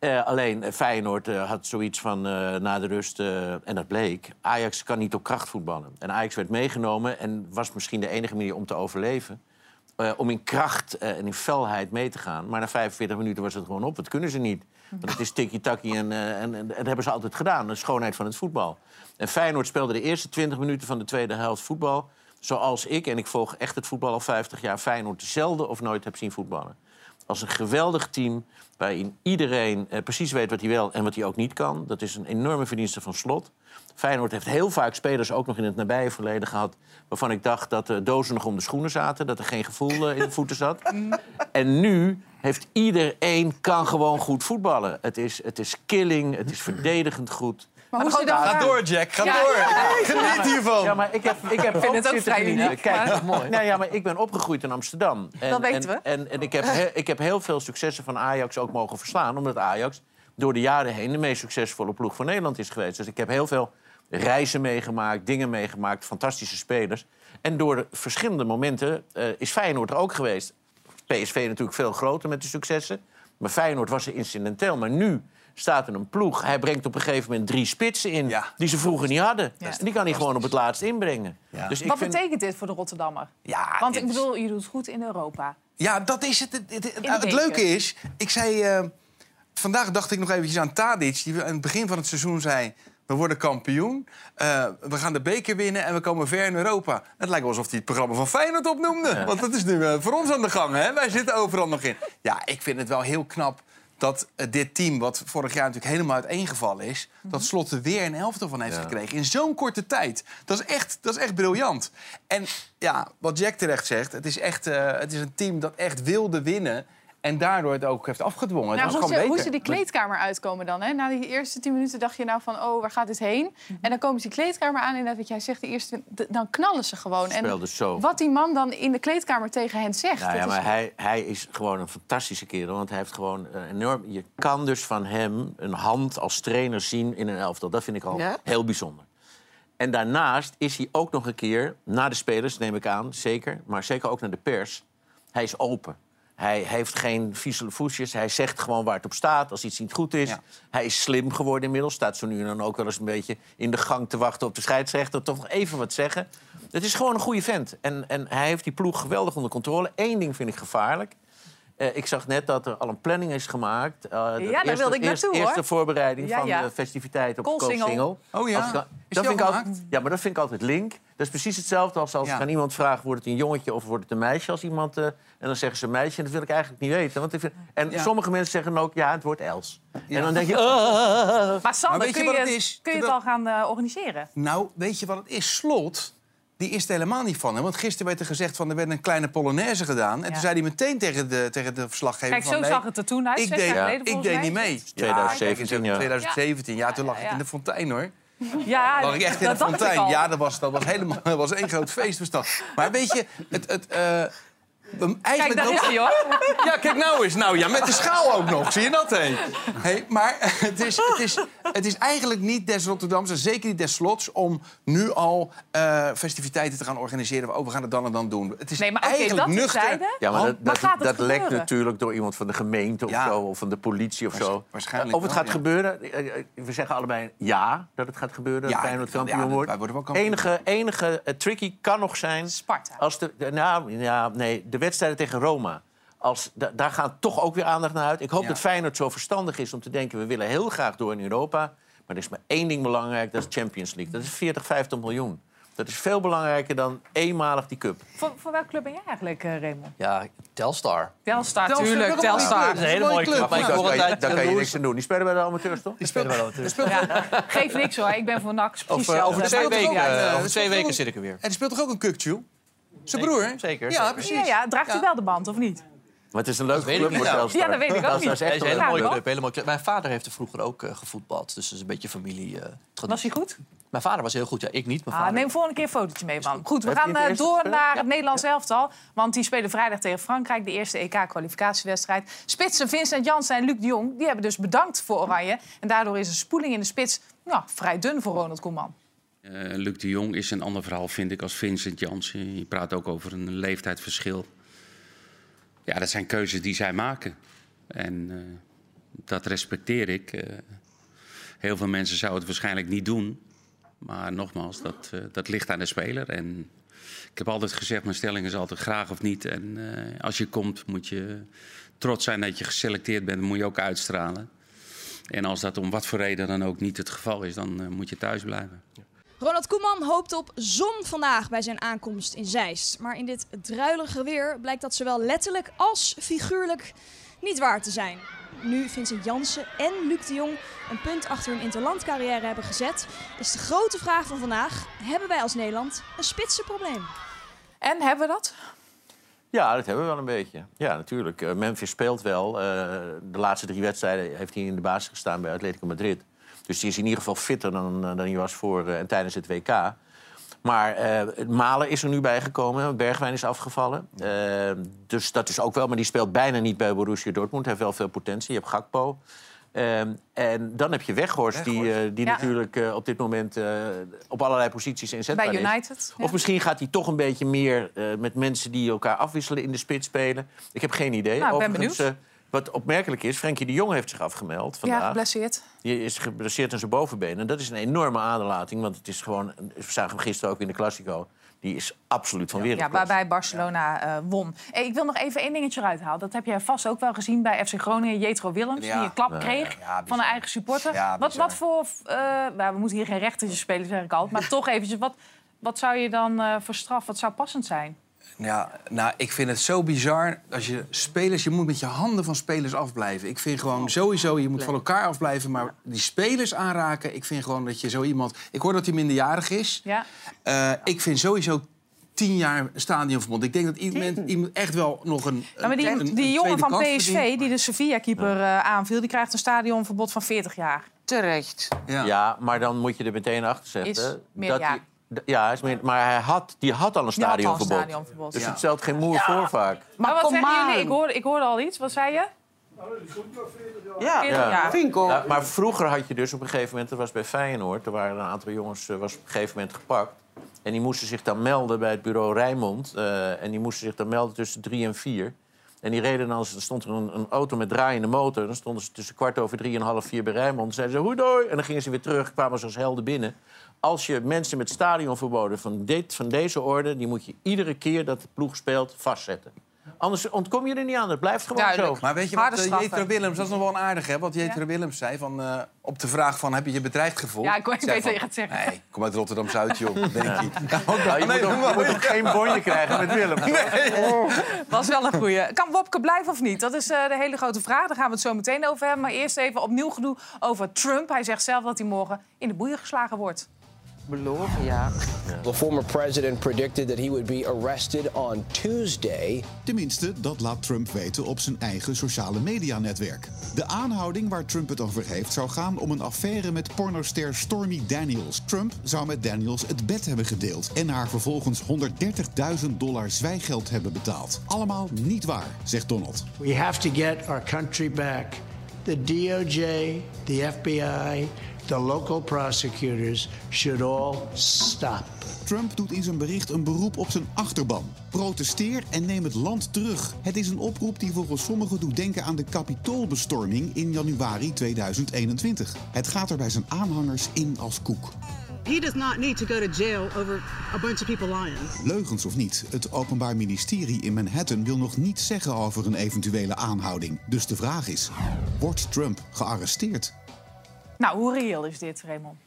Speaker 2: Eh, alleen eh, Feyenoord eh, had zoiets van na de rust, en dat bleek... Ajax kan niet op kracht voetballen. En Ajax werd meegenomen en was misschien de enige manier om te overleven... om in kracht en in felheid mee te gaan. Maar na 45 minuten was het gewoon op. Dat kunnen ze niet. Want het is tikkie-takkie en, en, en dat hebben ze altijd gedaan. De schoonheid van het voetbal. En Feyenoord speelde de eerste 20 minuten van de tweede helft voetbal... zoals ik, en ik volg echt het voetbal al 50 jaar... Feyenoord zelden of nooit heb zien voetballen. Als een geweldig team waarin iedereen eh, precies weet wat hij wel en wat hij ook niet kan. Dat is een enorme verdienste van Slot. Feyenoord heeft heel vaak spelers ook nog in het nabije verleden gehad... waarvan ik dacht dat de dozen nog om de schoenen zaten... dat er geen gevoel eh, in de voeten zat. <laughs> En nu heeft iedereen kan gewoon goed voetballen. Het is, het is killing, het is verdedigend goed.
Speaker 8: Maar hoe dan...
Speaker 4: Ga door, Jack. Ga
Speaker 8: Ja.
Speaker 4: door. <laughs> Geniet hiervan.
Speaker 2: Ja, maar ik heb, ik heb <laughs>
Speaker 1: vind het ook
Speaker 2: zitten
Speaker 1: vrij
Speaker 2: genieten.
Speaker 1: uniek,
Speaker 2: Kijk,
Speaker 1: maar- <laughs>
Speaker 2: mooi. Nou ja, maar ik ben opgegroeid in Amsterdam. En,
Speaker 1: Dat weten
Speaker 2: en,
Speaker 1: we.
Speaker 2: En, en ik, heb he- ik heb heel veel successen van Ajax ook mogen verslaan. Omdat Ajax door de jaren heen de meest succesvolle ploeg van Nederland is geweest. Dus ik heb heel veel reizen meegemaakt, dingen meegemaakt, fantastische spelers. En door de verschillende momenten eh, is Feyenoord er ook geweest. PSV natuurlijk veel groter met de successen. Maar Feyenoord was er incidenteel. Maar nu staat er een ploeg. Hij brengt op een gegeven moment drie spitsen in...
Speaker 4: Ja.
Speaker 2: die ze vroeger niet hadden.
Speaker 1: Ja.
Speaker 2: En die kan hij gewoon op het laatst inbrengen.
Speaker 4: Ja.
Speaker 2: Dus ik
Speaker 1: Wat
Speaker 2: vind...
Speaker 1: betekent dit voor de Rotterdammer?
Speaker 4: Ja,
Speaker 1: Want ik bedoel, je doet goed in Europa.
Speaker 4: Ja, dat is het. Het, het- het- het
Speaker 1: beker.
Speaker 4: leuke is, ik zei... eh, vandaag dacht ik nog eventjes aan Tadic, die aan het begin van het seizoen zei... We worden kampioen, eh, we gaan de beker winnen en we komen ver in Europa. Het lijkt wel alsof hij het programma van Feyenoord opnoemde. Want dat is nu eh, voor ons aan de gang, hè? Wij zitten overal nog in. Ja, ik vind het wel heel knap dat eh, dit team, wat vorig jaar natuurlijk helemaal uiteengevallen is... dat Slot er weer een elftal van heeft
Speaker 2: Ja.
Speaker 4: gekregen in zo'n korte tijd. Dat is, echt, dat is echt briljant. En ja, wat Jack terecht zegt, het is, echt, eh, het is een team dat echt wilde winnen... en daardoor het ook heeft afgedwongen.
Speaker 8: Nou, hoe,
Speaker 4: gewoon
Speaker 8: ze, hoe
Speaker 4: beter.
Speaker 8: ze die kleedkamer uitkomen dan. Hè? Na die eerste tien minuten dacht je nou van, oh, waar gaat dit heen? En dan komen ze die kleedkamer aan en dat wat jij zegt, de eerste, de- dan knallen ze gewoon.
Speaker 2: Speelde zo.
Speaker 8: wat die man dan in de kleedkamer tegen hen zegt.
Speaker 2: Nou ja,
Speaker 8: is-
Speaker 2: maar hij, hij is gewoon een fantastische kerel. Want hij heeft gewoon een enorm... Je kan dus van hem een hand als trainer zien in een elftal. Dat vind ik al
Speaker 5: Ja?
Speaker 2: heel bijzonder. En daarnaast is hij ook nog een keer, naar de spelers neem ik aan, zeker... maar zeker ook naar de pers, hij is open. Hij heeft geen viezele voetjes. Hij zegt gewoon waar het op staat als iets niet goed is.
Speaker 4: Ja.
Speaker 2: Hij is slim geworden inmiddels. Staat zo nu en dan ook wel eens een beetje in de gang te wachten op de scheidsrechter. Toch nog even wat zeggen. Het is gewoon een goede vent. En, en hij heeft die ploeg geweldig onder controle. Eén ding vind ik gevaarlijk. Eh, ik zag net dat er al een planning is gemaakt. Uh, de
Speaker 1: daar wilde ik naartoe,
Speaker 2: eerste,
Speaker 1: hoor.
Speaker 2: eerste voorbereiding
Speaker 1: Ja,
Speaker 2: van
Speaker 1: ja.
Speaker 2: de festiviteit op
Speaker 1: Koolsingel.
Speaker 2: Koolsingel.
Speaker 4: Oh ja?
Speaker 2: Als dat
Speaker 4: die
Speaker 2: vind
Speaker 4: al
Speaker 2: ik altijd,
Speaker 4: gemaakt?
Speaker 2: ja, maar dat vind ik altijd link. Dat is precies hetzelfde als als
Speaker 4: Ja.
Speaker 2: ik aan iemand vraag... wordt het een jongetje of wordt het een meisje als iemand... eh, en dan zeggen ze meisje, en dat wil ik eigenlijk niet weten. Want ik vind, en
Speaker 4: Ja.
Speaker 2: sommige mensen zeggen ook, ja, het wordt Els.
Speaker 4: Ja.
Speaker 2: En dan denk je... <laughs> ah.
Speaker 1: Maar Sander,
Speaker 4: Maar
Speaker 1: kun,
Speaker 4: wat
Speaker 1: je,
Speaker 4: het is?
Speaker 1: kun je het al gaan organiseren?
Speaker 4: Nou, weet je wat het is? Slot, die is er helemaal niet van. Hè? Want gisteren werd er gezegd van er werd een kleine polonaise gedaan. En
Speaker 1: Ja.
Speaker 4: toen zei hij meteen tegen de, tegen de verslaggever
Speaker 1: Kijk,
Speaker 4: van...
Speaker 1: zo
Speaker 4: nee,
Speaker 1: zag het er toen uit,
Speaker 4: Ik deed, ik
Speaker 1: volgens
Speaker 4: deed
Speaker 1: mij.
Speaker 4: niet mee.
Speaker 2: 2017, ja.
Speaker 4: 2017, ja. toen lag ik
Speaker 1: ja.
Speaker 4: in de fontein, hoor.
Speaker 1: Ja,
Speaker 4: lag ik echt in
Speaker 1: dat
Speaker 4: de fontein. Ja, dat was, dat was helemaal dat was één groot feestbestand. Maar weet je, het... het eh,
Speaker 1: Kijk,
Speaker 4: eigenlijk
Speaker 1: daar is hij hoor. <laughs>
Speaker 4: ja, kijk nou eens. Nou ja, met de schaal ook nog. Zie je dat, hé? Hey, maar <laughs> het is, het, is, het is eigenlijk niet des Rotterdams en zeker niet des Slots... om nu al eh, festiviteiten te gaan organiseren. Oh, we gaan het dan en dan doen. Het is
Speaker 1: Nee, maar
Speaker 4: eigenlijk
Speaker 1: dat
Speaker 4: nuchter.
Speaker 2: Ja, maar dat,
Speaker 1: maar
Speaker 2: dat, lekt natuurlijk door iemand van de gemeente of
Speaker 4: Ja.
Speaker 2: zo, of van de politie of
Speaker 4: Waarsch-
Speaker 2: zo.
Speaker 4: waarschijnlijk
Speaker 2: of het
Speaker 4: wel,
Speaker 2: gaat
Speaker 4: ja.
Speaker 2: gebeuren. eh, eh, We zeggen allebei ja dat het gaat gebeuren.
Speaker 4: Ja,
Speaker 2: dat Feyenoord kampioen wordt.
Speaker 4: wij worden wel kampioen.
Speaker 2: Enige, enige tricky kan nog zijn.
Speaker 1: Sparta.
Speaker 2: Als de, de- nou, ja, nee, de wedstrijden tegen Roma. Als, da- daar gaat toch ook weer aandacht naar uit. Ik hoop
Speaker 4: Ja.
Speaker 2: dat Feyenoord zo verstandig is om te denken... we willen heel graag door in Europa. Maar er is maar één ding belangrijk, dat is Champions League. Dat is 40, 50 miljoen. Dat is veel belangrijker dan eenmalig die cup.
Speaker 1: Voor, voor welke club ben jij eigenlijk, eh, Raymond?
Speaker 12: Ja, Telstar.
Speaker 1: Telstar,
Speaker 4: Telstar,
Speaker 1: tuurlijk. Telstar.
Speaker 12: Dat is een hele
Speaker 4: mooie
Speaker 12: club.
Speaker 4: club.
Speaker 12: Maar ik
Speaker 2: Daar kan, je, daar kan je niks aan doen. Die spelen bij de amateurs, toch?
Speaker 12: Die spelen bij de amateurs.
Speaker 1: Ja, geef niks hoor, ik ben voor NAC. Precies
Speaker 12: Over, over twee weken, eh, over twee weken zit ik er weer.
Speaker 4: En die speelt toch ook een kukju? Zijn broer, hè?
Speaker 12: Zeker,
Speaker 4: Ja,
Speaker 12: zeker.
Speaker 4: precies.
Speaker 1: Ja, ja, draagt hij wel de band of niet?
Speaker 2: Maar het is een leuke
Speaker 12: ik
Speaker 2: club voor
Speaker 12: Ja,
Speaker 2: Telstar.
Speaker 1: ja, dat weet ik ook niet.
Speaker 2: is
Speaker 12: Hij
Speaker 2: echt
Speaker 12: is een
Speaker 2: een
Speaker 12: hele mooie club, hele mooie club. Mijn vader heeft er vroeger ook eh, gevoetbald. Dus dat is een beetje familie. eh, traditie.
Speaker 1: Was hij goed?
Speaker 12: Mijn vader was heel goed. Ja, ik niet. Mijn
Speaker 1: Ah,
Speaker 12: vader...
Speaker 1: neem volgende keer een fotootje mee, man. Goed, we gaan eh, door naar het Nederlands elftal. Want die spelen vrijdag tegen Frankrijk, de eerste EK-kwalificatiewedstrijd. Spitsen Vincent Janssen en Luc de Jong die hebben dus bedankt voor Oranje. En daardoor is een spoeling in de spits ja, vrij dun voor Ronald Koeman.
Speaker 13: Eh, Luc de Jong is een ander verhaal, vind ik, als Vincent Janssen. Je praat ook over een leeftijdsverschil. Ja, dat zijn keuzes die zij maken. En eh, dat respecteer ik. Eh, heel veel mensen zouden het waarschijnlijk niet doen. Maar nogmaals, dat, dat ligt aan de speler. En ik heb altijd gezegd, mijn stelling is altijd graag of niet. En als je komt, moet je trots zijn dat je geselecteerd bent. Dat moet je ook uitstralen. En als dat om wat voor reden dan ook niet het geval is, dan moet je thuis blijven.
Speaker 14: Ronald Koeman hoopt op zon vandaag bij zijn aankomst in Zeist. Maar in dit druilige weer blijkt dat zowel letterlijk als figuurlijk niet waar te zijn. Nu Vincent Jansen en Luc de Jong een punt achter hun interlandcarrière hebben gezet, is de grote vraag van vandaag: hebben wij als Nederland een spitsenprobleem?
Speaker 1: En hebben we dat?
Speaker 2: Ja, dat hebben we wel een beetje. Ja, natuurlijk. Eh, Memphis speelt wel. Eh, de laatste drie wedstrijden heeft hij in de basis gestaan bij Atletico Madrid. Dus die is in ieder geval fitter dan, eh, dan hij was voor eh, en tijdens het WK. Maar eh Malen is er nu bijgekomen. Bergwijn is afgevallen. Dus dat is ook wel. Maar die speelt bijna niet bij Borussia Dortmund. Hij heeft wel veel potentie. Je hebt Gakpo. En dan heb je Weghorst, die, die
Speaker 1: Ja.
Speaker 2: natuurlijk op dit moment op allerlei posities inzetbaar
Speaker 1: Bij
Speaker 2: is.
Speaker 1: United, ja.
Speaker 2: Of misschien gaat hij toch een beetje meer met mensen die elkaar afwisselen in de spits spelen. Ik heb geen idee.
Speaker 1: Nou, ik ben benieuwd.
Speaker 2: Wat opmerkelijk is, Frenkie de Jong heeft zich afgemeld
Speaker 1: Ja,
Speaker 2: vandaag.
Speaker 1: geblesseerd.
Speaker 2: Die is geblesseerd aan zijn bovenbeen. En dat is een enorme aderlating. Want het is gewoon... We zagen hem gisteren ook in de Classico. Die is absoluut van
Speaker 1: Ja,
Speaker 2: wereldklasse.
Speaker 1: waarbij Barcelona eh, won. Hey, ik wil nog even één dingetje eruit halen. Dat heb jij vast ook wel gezien bij FC Groningen. Jetro Willems,
Speaker 4: Ja.
Speaker 1: die een klap
Speaker 2: Ja,
Speaker 1: kreeg
Speaker 4: ja,
Speaker 1: van een eigen supporter.
Speaker 4: Ja,
Speaker 1: wat, wat voor... nou, we moeten hier geen rechtertje spelen, zeg ik altijd. Maar <laughs> toch eventjes, wat, wat zou je dan eh voor straf, wat zou passend zijn?
Speaker 4: Ja, nou, ik vind het zo bizar. Als je spelers, je moet met je handen van spelers afblijven. Ik vind gewoon sowieso, je moet van elkaar afblijven. Maar die spelers aanraken, ik vind gewoon dat je zo iemand... Ik hoor dat hij minderjarig is.
Speaker 1: Ja?
Speaker 4: Eh, ik vind sowieso tien jaar stadionverbod. Ik denk dat iemand, iemand echt wel nog een.
Speaker 1: Ja, maar die,
Speaker 4: een- een
Speaker 1: die jongen van PSV,
Speaker 4: verdient.
Speaker 1: die de Sevilla-keeper eh, aanviel... die krijgt een stadionverbod van 40 jaar.
Speaker 5: Terecht.
Speaker 4: Ja.
Speaker 2: Ja, maar dan moet je er meteen achter zetten.
Speaker 1: Is meer
Speaker 2: dat hij- ja, hij is meer, maar hij had, die had al een
Speaker 1: Die had al een
Speaker 2: stadionverbod.
Speaker 1: stadionverbod.
Speaker 2: Dus
Speaker 1: Ja.
Speaker 2: het stelt geen moer voor vaak.
Speaker 1: Maar,
Speaker 5: Maar
Speaker 1: wat
Speaker 5: kom
Speaker 1: zeggen
Speaker 5: aan.
Speaker 1: jullie? Ik hoorde, ik hoorde al iets. Wat zei je?
Speaker 5: Ja,
Speaker 1: 40 jaar.
Speaker 5: vind ik ook.
Speaker 2: Ja, maar vroeger had je dus op een gegeven moment, dat was bij Feyenoord, er waren een aantal jongens, eh, was op een gegeven moment gepakt. En die moesten zich dan melden bij het bureau Rijnmond. eh, en die moesten zich dan melden tussen drie en vier. En die reden dan, er stond er een, een auto met draaiende motor. Dan stonden ze tussen kwart over drie en half vier bij Rijnmond. Dan zeiden ze, hoe doei. En dan gingen ze weer terug, kwamen ze als helden binnen. Als je mensen met stadionverboden van, dit, van deze orde... die moet je iedere keer dat de ploeg speelt vastzetten. Anders ontkom je er niet aan. Het blijft gewoon
Speaker 1: Duidelijk.
Speaker 2: zo.
Speaker 4: Maar weet je wat, uh,
Speaker 1: straffen.
Speaker 4: Jetro Willems, dat is nog wel een aardig, hè? Wat Jetro
Speaker 1: Ja.
Speaker 4: Willems zei van, eh, op de vraag van... heb je je bedreigd gevoeld?
Speaker 1: Ja, ik weet
Speaker 4: Zei
Speaker 1: wat
Speaker 4: van,
Speaker 1: je gaat zeggen.
Speaker 4: Nee, ik kom uit Rotterdam-Zuid, joh. <laughs> Denk je.
Speaker 2: Nou, <laughs> je, moet ook, je moet ook geen bonje krijgen met Willem. <laughs>
Speaker 1: Was wel een goeie. Kan Wopke blijven of niet? Dat is eh, de hele grote vraag. Daar gaan we het zo meteen over hebben. Maar eerst even opnieuw gedoe over Trump. Hij zegt zelf dat hij morgen in de boeien geslagen wordt.
Speaker 5: Beloven, ja.
Speaker 15: The former president predicted that he would be arrested on Tuesday.
Speaker 6: Tenminste, dat laat Trump weten op zijn eigen sociale medianetwerk. De aanhouding waar Trump het over heeft zou gaan om een affaire met pornoster Stormy Daniels. Trump zou met Daniels het bed hebben gedeeld en haar vervolgens 130.000 dollar zwijgeld hebben betaald. Allemaal niet waar, zegt Donald.
Speaker 16: We have to get our country back. The DOJ, the FBI, the local prosecutors should all stop.
Speaker 6: Trump doet in zijn bericht een beroep op zijn achterban. Protesteer en neem het land terug. Het is een oproep die volgens sommigen doet denken aan de kapitoolbestorming in januari 2021. Het gaat er bij zijn aanhangers in als koek.
Speaker 17: He does not need to go to jail over a bunch of people lying.
Speaker 6: Leugens of niet, het Openbaar Ministerie in Manhattan wil nog niets zeggen over een eventuele aanhouding. Dus de vraag is: wordt Trump gearresteerd?
Speaker 1: Nou, hoe reëel is dit, Raymond?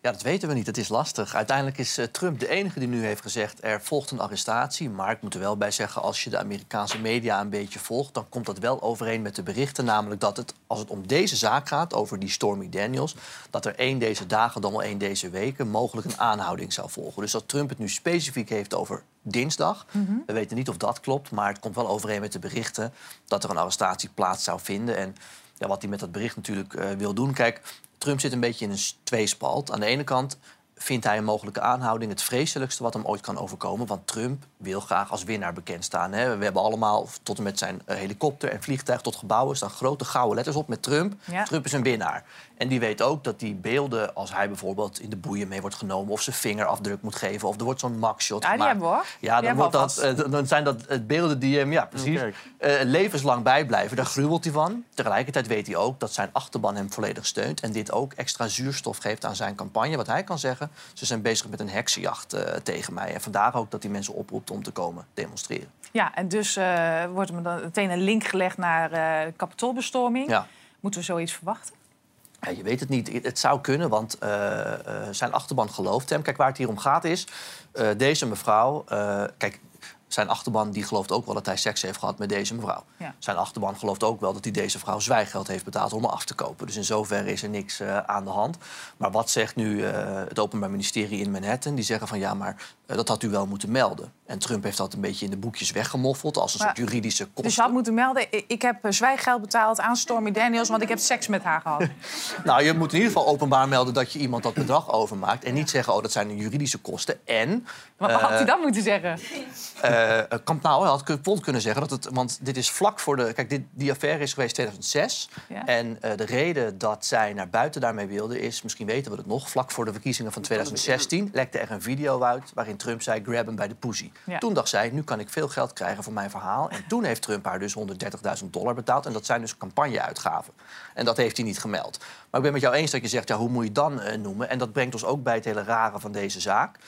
Speaker 12: Ja, dat weten we niet. Het is lastig. Uiteindelijk is eh, Trump de enige die nu heeft gezegd... er volgt een arrestatie. Maar ik moet er wel bij zeggen... als je de Amerikaanse media een beetje volgt... dan komt dat wel overeen met de berichten. Namelijk dat het, als het om deze zaak gaat, over die Stormy Daniels... dat er één deze dagen, dan wel één deze weken... mogelijk een aanhouding zou volgen. Dus dat Trump het nu specifiek heeft over dinsdag... we weten niet of dat klopt, maar het komt wel overeen met de berichten... dat er een arrestatie plaats zou vinden. En ja, wat hij met dat bericht natuurlijk eh, wil doen... Kijk, Trump zit een beetje in een tweespalt. Aan de ene kant vindt hij een mogelijke aanhouding het vreselijkste wat hem ooit kan overkomen. Want Trump wil graag als winnaar bekend staan. Hè. We hebben allemaal tot en met zijn eh, helikopter en vliegtuig tot gebouwen staan grote gouden letters op met Trump.
Speaker 1: Ja.
Speaker 12: Trump is een winnaar. En die weet ook dat die beelden, als hij bijvoorbeeld in de boeien mee wordt genomen... of zijn vingerafdruk moet geven, of er wordt zo'n mugshot
Speaker 1: Ja, die
Speaker 12: gemaakt.
Speaker 1: hebben we, hoor.
Speaker 12: Ja,
Speaker 1: Die
Speaker 12: dan,
Speaker 1: hebben
Speaker 12: wordt
Speaker 1: we
Speaker 12: dat, eh, dan zijn dat eh, beelden die hem ja, precies, eh, levenslang bijblijven. Daar gruwelt hij van. Tegelijkertijd weet hij ook dat zijn achterban hem volledig steunt... en dit ook extra zuurstof geeft aan zijn campagne. Wat hij kan zeggen, ze zijn bezig met een heksenjacht eh, tegen mij. En vandaar ook dat hij mensen oproept om te komen demonstreren.
Speaker 1: Ja, en dus eh, wordt er dan meteen een link gelegd naar eh kapitoolbestorming.
Speaker 12: Ja.
Speaker 1: Moeten we zoiets verwachten?
Speaker 12: Ja, je weet het niet. Het zou kunnen, want zijn achterban gelooft hem. Kijk, waar het hier om gaat is... deze mevrouw... kijk, zijn achterban die gelooft ook wel dat hij seks heeft gehad met deze mevrouw.
Speaker 1: Ja.
Speaker 12: Zijn achterban gelooft ook wel dat hij deze vrouw zwijggeld heeft betaald om haar af te kopen. Dus in zoverre is er niks eh, aan de hand. Maar wat zegt nu eh, het Openbaar Ministerie in Manhattan? Die zeggen van ja, maar dat had u wel moeten melden. En Trump heeft dat een beetje in de boekjes weggemoffeld als een
Speaker 1: Maar-
Speaker 12: soort juridische kosten.
Speaker 1: Dus je had moeten melden, ik heb eh, zwijggeld betaald aan Stormy Daniels... want ik heb seks met haar gehad. <laughs>
Speaker 12: Nou, je moet in ieder geval openbaar melden dat je iemand dat bedrag overmaakt. En niet zeggen, oh, dat zijn juridische kosten. En.
Speaker 1: Wat had
Speaker 12: eh,
Speaker 1: hij dan moeten zeggen?
Speaker 12: eh, Kamp nou, hij had kunnen zeggen dat het. Want dit is vlak voor de. Kijk, dit, die affaire is geweest 2006.
Speaker 1: Ja.
Speaker 12: En eh, de reden dat zij naar buiten daarmee wilde is. Misschien weten we het nog. Vlak voor de verkiezingen van 2016 lekte er een video uit. waarin Trump zei: grab hem bij de pussy.
Speaker 1: Ja.
Speaker 12: Toen dacht zij: nu kan ik veel geld krijgen voor mijn verhaal. En toen heeft Trump haar dus 130.000 dollar betaald. En dat zijn dus campagneuitgaven. En dat heeft hij niet gemeld. Maar ik ben met jou eens dat je zegt: ja, hoe moet je het dan eh, noemen? En dat brengt ons ook bij het hele rare van deze zaak.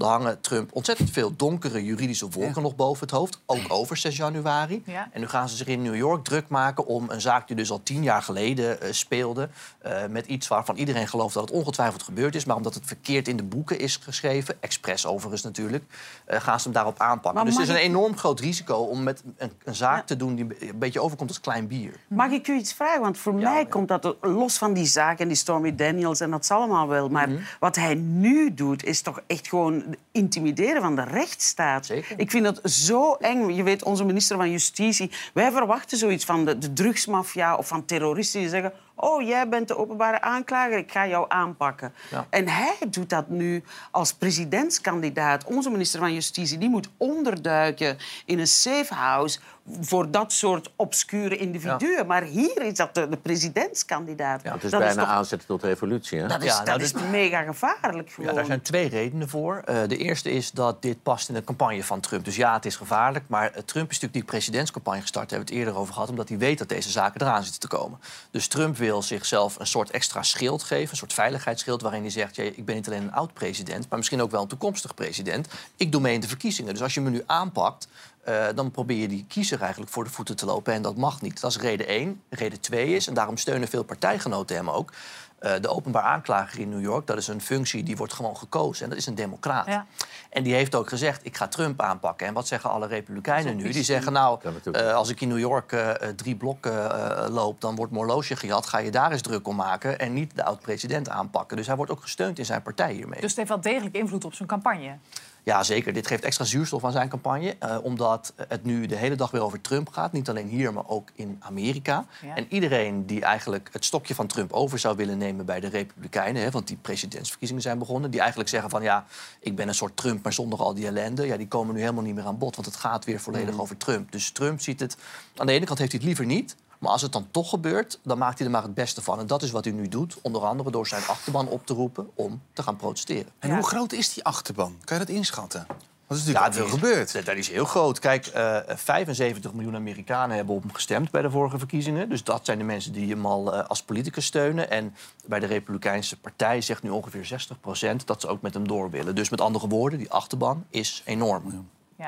Speaker 12: Er hangen Trump ontzettend veel donkere juridische wolken nog boven het hoofd. Ook over 6 januari.
Speaker 1: Ja.
Speaker 12: En nu gaan ze zich in New York druk maken om een zaak die dus al tien jaar geleden eh, speelde. eh, met iets waarvan iedereen gelooft dat het ongetwijfeld gebeurd is. Maar omdat het verkeerd in de boeken is geschreven, expres overigens natuurlijk, eh, gaan ze hem daarop aanpakken.
Speaker 5: Maar
Speaker 12: dus het is een enorm groot risico om met een, een zaak te doen die een beetje overkomt als klein bier.
Speaker 5: Mag ik u iets vragen? Want voor mij komt dat los van die zaak en die Stormy Daniels en dat zal allemaal wel. Maar
Speaker 12: Mhm.
Speaker 5: wat hij nu doet, is toch echt gewoon intimideren van de rechtsstaat. Ik vind dat zo eng. Je weet, onze minister van Justitie, wij verwachten zoiets van de, de drugsmafia of van terroristen die zeggen. Oh, jij bent de openbare aanklager, ik ga jou aanpakken.
Speaker 12: Ja.
Speaker 5: En hij doet dat nu als presidentskandidaat. Onze minister van Justitie die moet onderduiken in een safe house voor dat soort obscure individuen. Maar hier is dat de, de presidentskandidaat.
Speaker 2: Het is
Speaker 5: dat
Speaker 2: bijna
Speaker 5: toch-
Speaker 2: aanzetten tot revolutie. Hè?
Speaker 5: Dat is,
Speaker 12: Ja,
Speaker 5: dat
Speaker 12: nou,
Speaker 5: is mega gevaarlijk gewoon.
Speaker 12: Ja, daar zijn twee redenen voor. Eh, de eerste is dat dit past in de campagne van Trump. Dus ja, het is gevaarlijk. Maar eh, Trump is natuurlijk die presidentscampagne gestart. Daar hebben we het eerder over gehad. Omdat hij weet dat deze zaken eraan zitten te komen. Dus Trump wil zichzelf een soort extra schild geven. Een soort veiligheidsschild. Waarin hij zegt: ja, ik ben niet alleen een oud-president. maar misschien ook wel een toekomstig president. Ik doe mee in de verkiezingen. Dus als je me nu aanpakt. eh, dan probeer je die kiezer eigenlijk voor de voeten te lopen. En dat mag niet. Dat is reden één. Reden twee is, en daarom steunen veel partijgenoten hem ook... eh, de openbaar aanklager in New York, dat is een functie die wordt gewoon gekozen. En dat is een democraat.
Speaker 1: Ja.
Speaker 12: En die heeft ook gezegd, ik ga Trump aanpakken. En wat zeggen alle republikeinen nu? Die zeggen, nou, eh, als ik in New York eh, drie blokken eh, loop... dan wordt mijn horloge gejat, ga je daar eens druk om maken... en niet de oud-president aanpakken. Dus hij wordt ook gesteund in zijn partij hiermee.
Speaker 1: Dus het heeft wel degelijk invloed op zijn campagne.
Speaker 12: Ja, zeker. Dit geeft extra zuurstof aan zijn campagne. eh, omdat het nu de hele dag weer over Trump gaat. Niet alleen hier, maar ook in Amerika.
Speaker 1: Ja.
Speaker 12: En iedereen die eigenlijk het stokje van Trump over zou willen nemen bij de Republikeinen... Hè, want die presidentsverkiezingen zijn begonnen... die eigenlijk zeggen van ja, ik ben een soort Trump, maar zonder al die ellende... ja, die komen nu helemaal niet meer aan bod, want het gaat weer volledig
Speaker 1: Mm.
Speaker 12: over Trump. Dus Trump ziet het... Aan de ene kant heeft hij het liever niet... Maar als het dan toch gebeurt, dan maakt hij er maar het beste van. En dat is wat hij nu doet, onder andere door zijn achterban op te roepen om te gaan protesteren.
Speaker 4: En hoe groot is die achterban? Kan je dat inschatten? Wat is natuurlijk
Speaker 12: Ja,
Speaker 4: veel gebeurd.
Speaker 12: Dat, dat is heel groot. Kijk, eh 75 miljoen Amerikanen hebben op hem gestemd bij de vorige verkiezingen. Dus dat zijn de mensen die hem al eh, als politicus steunen. En bij de Republikeinse Partij zegt nu ongeveer 60 procent dat ze ook met hem door willen. Dus met andere woorden, die achterban is enorm.
Speaker 1: Ja,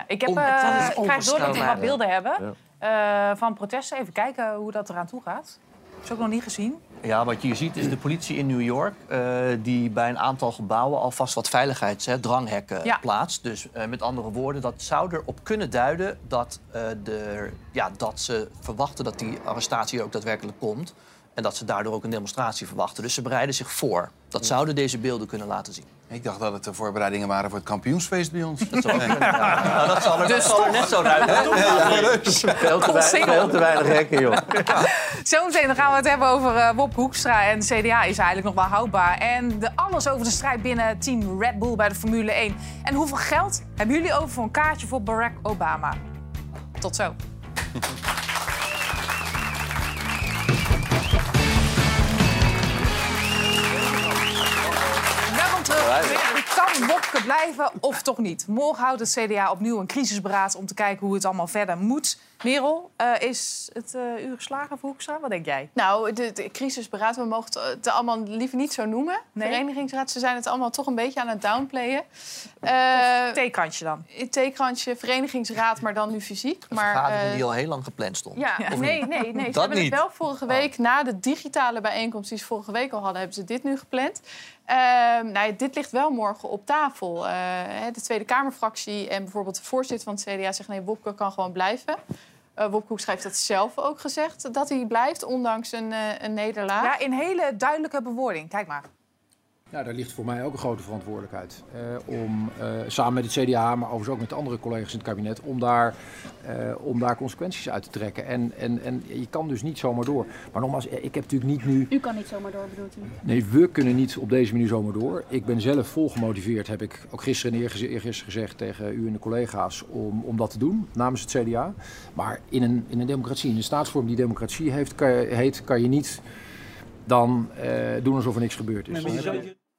Speaker 1: ik heb, eh, ik krijg door dat we wat beelden hebben
Speaker 12: Ja.
Speaker 1: eh, van protesten. Even kijken hoe dat eraan toe gaat. Dat is ook nog niet gezien.
Speaker 12: Ja, wat je hier ziet is de politie in New York... eh, die bij een aantal gebouwen alvast wat veiligheidsdranghekken
Speaker 1: Ja.
Speaker 12: plaatst. Dus eh, met andere woorden, dat zou erop kunnen duiden... Dat, eh, de, ja, dat ze verwachten dat die arrestatie ook daadwerkelijk komt... en dat ze daardoor ook een demonstratie verwachten. Dus ze bereiden zich voor. Dat zouden deze beelden kunnen laten zien.
Speaker 4: Ik dacht dat het de voorbereidingen waren voor het kampioensfeest bij ons.
Speaker 12: Dat zou ja. Nou, dat zal er,
Speaker 1: Dus
Speaker 12: dat zal er net zo ruiken. Veel te, wei-
Speaker 1: Single.
Speaker 12: veel te weinig hekken, joh.
Speaker 1: Zometeen dan gaan we het hebben over eh, Bob Hoekstra. En de CDA is eigenlijk nog wel houdbaar. En de, alles over de strijd binnen team Red Bull bij de Formule 1. En hoeveel geld hebben jullie over voor een kaartje voor Barack Obama? Tot zo. Kan Wopke blijven of toch niet? Morgen houdt het CDA opnieuw een crisisberaad om te kijken hoe het allemaal verder moet. Merel, eh, is het eh uur geslagen voor Hoekstra? Wat denk jij?
Speaker 8: Nou, de, de crisisberaad, we mogen het het allemaal liever niet zo noemen.
Speaker 1: Nee?
Speaker 8: Verenigingsraad, ze zijn het allemaal toch een beetje aan het downplayen. Uh,
Speaker 1: theekrantje dan?
Speaker 8: Theekrantje, verenigingsraad, maar dan nu fysiek. Maar,
Speaker 12: Vergadering
Speaker 8: eh,
Speaker 12: die al heel lang gepland stond.
Speaker 8: ja, nee, nee, nee. Ze
Speaker 12: Dat
Speaker 8: hebben
Speaker 12: niet.
Speaker 8: het wel vorige week, na de digitale bijeenkomst die ze vorige week al hadden, hebben ze dit nu gepland. Ehm, nou, dit ligt wel morgen op tafel. Eh, de Tweede Kamerfractie en bijvoorbeeld de voorzitter van het CDA zegt nee, Wopke kan gewoon blijven. Eh Wopke Hoekstra heeft dat zelf ook gezegd, dat hij blijft, ondanks een, eh, een nederlaag.
Speaker 1: Ja, in hele duidelijke bewoording. Kijk maar.
Speaker 18: Ja, daar ligt voor mij ook een grote verantwoordelijkheid. eh, om eh, samen met het CDA, maar overigens ook met de andere collega's in het kabinet, om daar, eh, om daar consequenties uit te trekken. En, en, en je kan dus niet zomaar door. Maar nogmaals, ik heb natuurlijk niet nu.
Speaker 19: U kan niet zomaar door, bedoelt u?
Speaker 18: Nee, we kunnen niet op deze manier zomaar door. Ik ben zelf vol gemotiveerd, heb ik ook gisteren en eergisteren gezegd tegen u en de collega's, om, om dat te doen namens het CDA. Maar in een, in een democratie, in een staatsvorm die democratie heeft, kan je, heet, kan je niet dan eh, doen alsof er niks gebeurd is.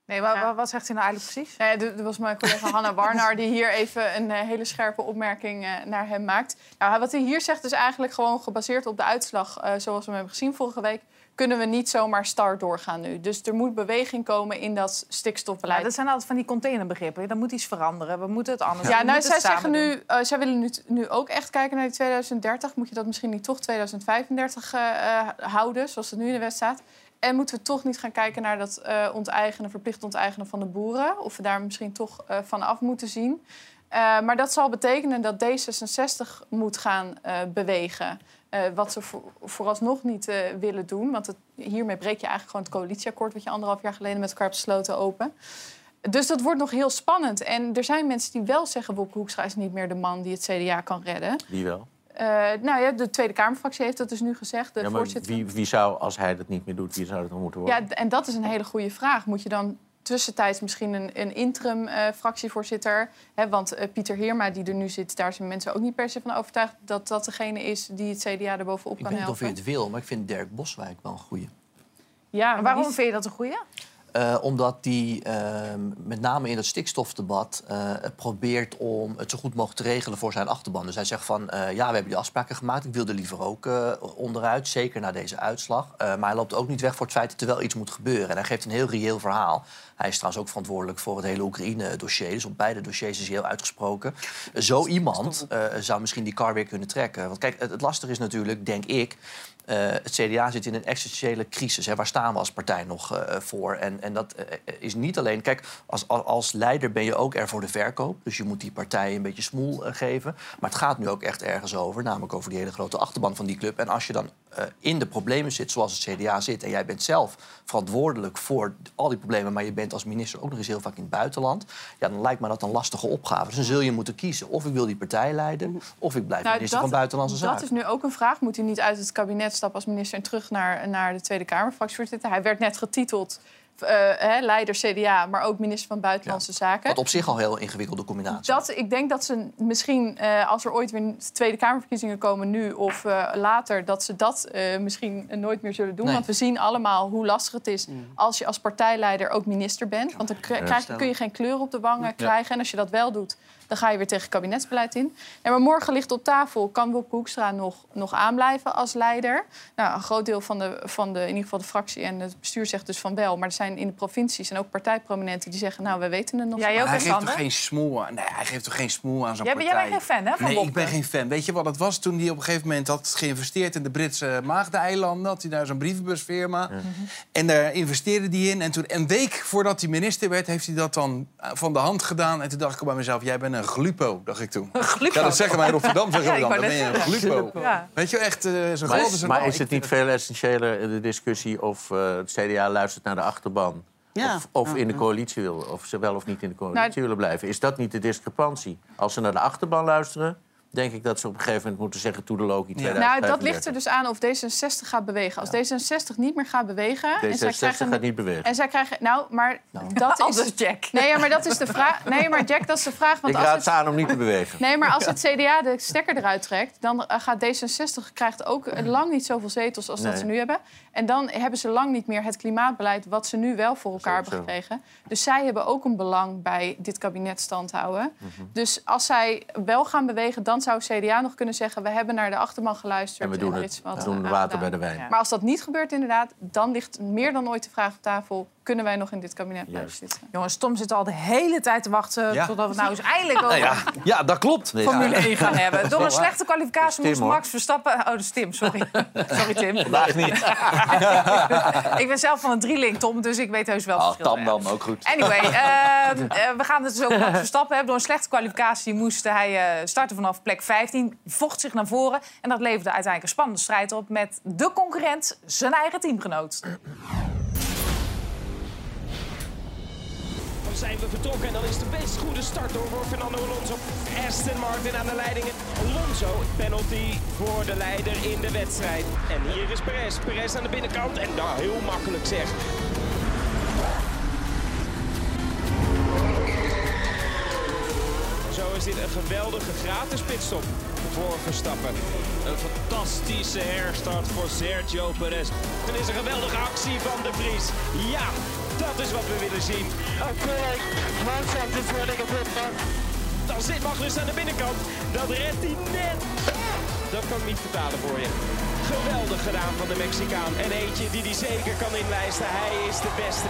Speaker 1: Nee, wat zegt hij nou eigenlijk precies?
Speaker 8: Er er was mijn collega Hanna Warnar die hier even een eh, hele scherpe opmerking eh, naar hem maakt. Nou, wat hij hier zegt is eigenlijk gewoon gebaseerd op de uitslag eh, zoals we hem hebben gezien vorige week. Kunnen we niet zomaar start doorgaan nu. Dus er moet beweging komen in dat stikstofbeleid.
Speaker 1: Ja, dat zijn altijd van die containerbegrippen. Er moet iets veranderen. We moeten het anders
Speaker 8: Ja,
Speaker 1: doen.
Speaker 8: nou, zij zeggen nu, zij willen nu, nu ook echt kijken naar die 2030. Moet je dat misschien niet toch 2035 eh, eh, houden, zoals het nu in de wet staat? En moeten we toch niet gaan kijken naar dat onteigenen, verplicht onteigenen van de boeren? Of we daar misschien toch eh, van af moeten zien. Eh, maar dat zal betekenen dat D66 moet gaan bewegen. Wat ze voor, vooralsnog niet willen doen. Want het, hiermee breek je eigenlijk gewoon het coalitieakkoord... wat je anderhalf jaar geleden met elkaar hebt besloten open. Dus dat wordt nog heel spannend. En er zijn mensen die wel zeggen... Wopke Hoekstra is niet meer de man die het CDA kan redden.
Speaker 2: Wie wel?
Speaker 8: Eh, nou ja, de Tweede Kamerfractie heeft dat dus nu gezegd. De
Speaker 2: Ja, maar
Speaker 8: voorzitter.
Speaker 2: wie, wie zou, als hij dat niet meer doet, wie zou dat dan moeten worden?
Speaker 8: Ja, en dat is een hele goede vraag. Moet je dan tussentijds misschien een, een interim eh, fractievoorzitter... Hè, want eh, Pieter Heerma, die er nu zit... daar zijn mensen ook niet per se van overtuigd... dat dat degene is die het CDA er bovenop
Speaker 12: Ik
Speaker 8: kan
Speaker 12: weet niet of
Speaker 8: helpen.
Speaker 12: je het wil, maar ik vind Dirk Boswijk wel een goeie.
Speaker 8: Ja,
Speaker 1: Maar waarom
Speaker 8: die-
Speaker 1: vind je dat een goeie?
Speaker 12: Eh, omdat die ehm, met name in het stikstofdebat eh, probeert om het zo goed mogelijk te regelen voor zijn achterban. Dus hij zegt van eh, ja, we hebben die afspraken gemaakt. Ik wil er liever ook onderuit, zeker na deze uitslag. Maar hij loopt ook niet weg voor het feit dat er wel iets moet gebeuren. En hij geeft een heel reëel verhaal. Hij is trouwens ook verantwoordelijk voor het hele Oekraïne-dossier. Dus op beide dossiers is hij heel uitgesproken. Zo iemand zou misschien die kar weer kunnen trekken. Want kijk, het, het lastige is natuurlijk, denk ik... eh, het CDA zit in een existentiële crisis. Hè. Waar staan we als partij nog eh, voor? En, en dat eh, is niet alleen... Kijk, als, als, als leider ben je ook er voor de verkoop. Dus je moet die partij een beetje smoel geven. Maar het gaat nu ook echt ergens over. Namelijk over die hele grote achterban van die club. En als je dan in de problemen zit zoals het CDA zit... en jij bent zelf verantwoordelijk voor al die problemen... maar je bent als minister ook nog eens heel vaak in het buitenland... ja, dan lijkt me dat een lastige opgave. Dus dan zul je moeten kiezen. Of ik wil die partij leiden... of ik blijf
Speaker 8: Nou,
Speaker 12: minister van Buitenlandse
Speaker 8: dat
Speaker 12: Zaken.
Speaker 8: is nu ook een vraag. Moet hij niet uit het kabinet stappen als minister... en terug naar, naar de Tweede Kamer, fractievoorzitter? Hij werd net getiteld eh, hè, leider CDA, maar ook minister van Buitenlandse Zaken.
Speaker 12: Wat op zich al een heel ingewikkelde combinatie.
Speaker 8: Dat, ik denk dat ze misschien, eh, als er ooit weer Tweede Kamerverkiezingen komen, nu of eh, later, dat ze dat eh, misschien eh, nooit meer zullen doen.
Speaker 12: Nee.
Speaker 8: Want we zien allemaal hoe lastig het is als je als partijleider ook minister bent. Want dan krijg, kun je geen kleur op de wangen
Speaker 12: Ja.
Speaker 8: krijgen. En als je dat wel doet, dan ga je weer tegen kabinetsbeleid in. En maar morgen ligt op tafel, kan Wopke Hoekstra nog, nog aanblijven als leider? Nou, een groot deel van, de, van de, in ieder geval de fractie en het bestuur zegt dus van wel. Maar er zijn in de provincies en ook partijprominenten die zeggen... nou, we weten het nog
Speaker 1: Jij
Speaker 8: niet.
Speaker 1: ook,
Speaker 4: hij geeft toch geen smoel aan? Nee, hij geeft toch geen smoel aan zo'n
Speaker 1: Jij bent-
Speaker 4: partij?
Speaker 1: jij bent geen fan, hè, van
Speaker 4: Nee, ik ben geen fan. Weet je wat het was toen hij op een gegeven moment had geïnvesteerd in de Britse Maagdeneilanden? Had hij daar zo'n brievenbusfirma. En daar investeerde hij in. En toen, een week voordat hij minister werd, heeft hij dat dan eh, van de hand gedaan. En toen dacht ik bij mezelf, jij bent een glupo, dacht ik toen.
Speaker 1: glupo?
Speaker 4: Ja, dat zeggen wij in Rotterdam, zeggen
Speaker 1: Ja,
Speaker 4: we
Speaker 1: ik
Speaker 4: dan. ben je een glupo.
Speaker 1: Ja.
Speaker 4: Weet je, echt uh, zo
Speaker 2: Maar,
Speaker 4: een
Speaker 2: maar
Speaker 4: bal.
Speaker 2: is het niet veel essentiëler in de discussie of eh, het CDA luistert naar de achterban?
Speaker 5: Ja.
Speaker 2: Of, of in de coalitie wil, of ze wel of niet in de coalitie
Speaker 8: Nou,
Speaker 2: willen blijven. Is dat niet de discrepantie? Als ze naar de achterban luisteren, denk ik dat ze op een gegeven moment moeten zeggen... toedelelogie
Speaker 8: Nou,
Speaker 2: 2035.
Speaker 8: dat ligt er dus aan of D66 gaat bewegen. Als D66 niet meer gaat bewegen... en zij
Speaker 2: D66
Speaker 8: krijgen
Speaker 2: gaat niet bewegen.
Speaker 8: En zij krijgen... Nou, maar dat is...
Speaker 1: Anders Jack.
Speaker 8: Nee, maar dat is de vraag. Nee, maar Jack, dat is de vraag. Want
Speaker 2: Ik
Speaker 8: als
Speaker 2: raad
Speaker 8: het...
Speaker 2: ze aan om niet te bewegen.
Speaker 8: Nee, maar als het CDA de stekker eruit trekt... dan eh, gaat D66 krijgt ook eh, lang niet zoveel zetels als dat ze nu hebben. En dan hebben ze lang niet meer het klimaatbeleid... wat ze nu wel voor elkaar hebben gekregen. Dus zij hebben ook een belang bij dit kabinet stand houden.
Speaker 2: Mhm.
Speaker 8: Dus als zij wel gaan bewegen... dan zou CDA nog kunnen zeggen... we hebben naar de achterman geluisterd.
Speaker 2: En we doen het. We doen water bij de wijn.
Speaker 8: Maar als dat niet gebeurt inderdaad... dan ligt meer dan ooit de vraag op tafel... kunnen wij nog in dit kabinet blijven zitten?
Speaker 1: Jongens, Tom zit al de hele tijd te wachten
Speaker 4: Ja.
Speaker 1: totdat we nou eens eindelijk over
Speaker 19: Nou ja, ja, dat klopt. <laughs>
Speaker 1: Formule 1 gaan hebben. Door een slechte kwalificatie moest. Max Verstappen... Oh, dat is Tim, sorry. <laughs> sorry, Tim.
Speaker 19: Vandaag niet. <laughs>
Speaker 1: ik ben zelf van een drieling, Tom, dus ik weet heus wel
Speaker 19: Oh,
Speaker 1: verschil.
Speaker 19: Tam dan, ook goed.
Speaker 1: Anyway, ehm, eh, we gaan het dus over Max Verstappen hebben. Door een slechte kwalificatie moest hij eh, starten vanaf plek 15. Vocht zich naar voren. En dat leverde uiteindelijk een spannende strijd op... met de concurrent, zijn eigen teamgenoot.
Speaker 20: Zijn we vertrokken en dan is de best goede start door voor Fernando Alonso. Aston Martin aan de leiding. Alonso, penalty voor de leider in de wedstrijd. En hier is Perez. Perez aan de binnenkant en daar heel makkelijk zeg. Zo is dit een geweldige gratis pitstop voor Verstappen. Een fantastische herstart voor Sergio Perez. Het is een geweldige actie van de Vries. Ja, dat is wat we willen zien. Dan zit Magnus aan de binnenkant. Dat redt hij net. Dat kan ik niet vertalen voor je. Geweldig gedaan van de Mexicaan. En eentje die hij zeker kan inlijsten. Hij is de beste.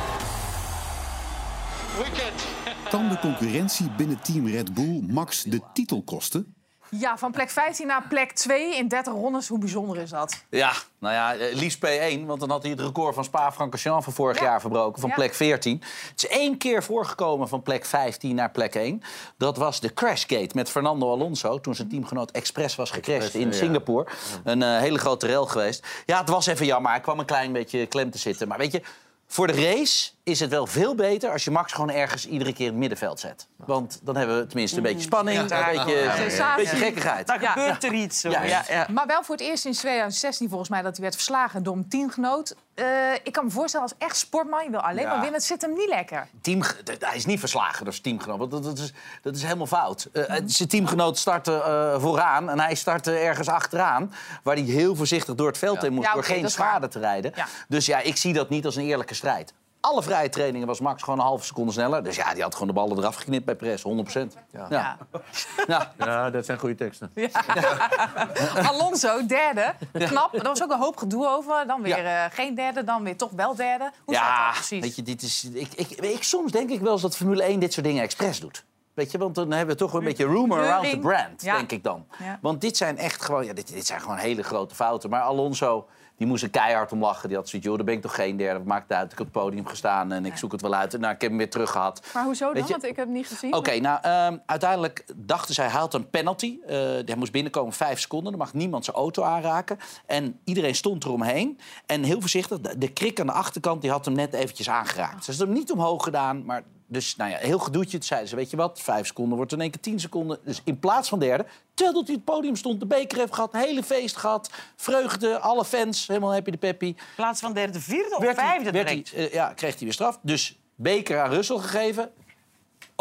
Speaker 6: Kan de concurrentie binnen Team Red Bull Max de titel kosten?
Speaker 1: Ja, van plek 15 naar plek 2 in 30 rondes. Hoe bijzonder is dat?
Speaker 19: Ja, nou ja, eh, liefst P1. Want dan had hij het record van Spa-Francorchamps van vorig
Speaker 1: Ja.
Speaker 19: jaar verbroken. Van
Speaker 1: Ja.
Speaker 19: plek 14. Het is één keer voorgekomen van plek 15 naar plek 1. Dat was de crashgate met Fernando Alonso. Toen zijn teamgenoot Express was gecrashed in. Singapore. Een eh, hele grote rel geweest. Ja, het was even jammer. Hij kwam een klein beetje klem te zitten. Maar weet je... Voor de race is het wel veel beter als je Max gewoon ergens iedere keer in het middenveld zet. Want dan hebben we tenminste een beetje spanning, een beetje, een
Speaker 1: Sensatie.
Speaker 19: beetje gekkigheid.
Speaker 5: Dan
Speaker 1: Ja.
Speaker 5: gebeurt er iets. Zo.
Speaker 19: Ja.
Speaker 5: Ja, ja.
Speaker 1: Maar wel voor het eerst sinds 2016 volgens mij dat hij werd verslagen door een teamgenoot. Eh, ik kan me voorstellen als echt sportman, je wil alleen
Speaker 19: Ja.
Speaker 1: maar winnen. Het zit hem niet lekker.
Speaker 19: Team, hij is niet verslagen door zijn teamgenoot. want Dat, dat, is, dat is helemaal fout. Eh, zijn teamgenoot startte eh, vooraan en hij startte ergens achteraan. Waar hij heel voorzichtig door het veld in moest.
Speaker 1: Ja,
Speaker 19: door geen schade
Speaker 1: waar.
Speaker 19: te rijden.
Speaker 1: Ja.
Speaker 19: Dus ja, ik zie dat niet als een eerlijke strijd. Alle vrije trainingen was Max gewoon een halve seconde sneller. Dus ja, die had gewoon de ballen eraf geknipt bij Perez, 100 Ja. Ja. <laughs>
Speaker 2: Ja. ja, dat zijn goede teksten. <laughs>
Speaker 1: Alonso, derde. Knap. Er was ook een hoop gedoe over. Dan weer eh, geen derde, dan weer toch wel derde. Hoe zat
Speaker 19: Ja,
Speaker 1: dat precies?
Speaker 19: weet je, dit is, ik, ik, ik, soms denk ik wel eens dat Formule 1 dit soort dingen expres doet. Weet je, want dan hebben we toch een beetje rumor around the brand,
Speaker 1: Ja.
Speaker 19: denk ik dan.
Speaker 1: Ja.
Speaker 19: Want dit zijn echt gewoon, ja, dit, dit zijn gewoon hele grote fouten. Maar Alonso, die moest er keihard om lachen. Die had zoiets, joh, daar ben ik toch geen derde. Wat maakt het uit? Ik heb op het podium gestaan en ik zoek het wel uit. En nou, ik heb hem weer terug gehad.
Speaker 8: Maar hoezo dan?
Speaker 19: Je-
Speaker 8: Want ik heb het niet gezien.
Speaker 19: Oké, nou, ehm, uiteindelijk dachten zij, hij had een penalty. Eh, hij moest binnenkomen vijf seconden. Dan mag niemand zijn auto aanraken. En iedereen stond eromheen. En heel voorzichtig, de, de krik aan de achterkant, die had hem net eventjes aangeraakt. Ze hebben hem niet omhoog gedaan, maar... Dus nou ja, heel gedoetje. Toen zeiden ze, weet je wat, vijf seconden wordt in één keer tien seconden. Dus in plaats van derde, terwijl dat hij op het podium stond... de beker heeft gehad, hele feest gehad, vreugde, alle fans, helemaal happy de peppy.
Speaker 5: In plaats van derde, vierde of
Speaker 19: Werd hij-
Speaker 5: vijfde
Speaker 19: werd hij,
Speaker 5: direct.
Speaker 19: eh, ja, kreeg hij weer straf. Dus beker aan Russell gegeven.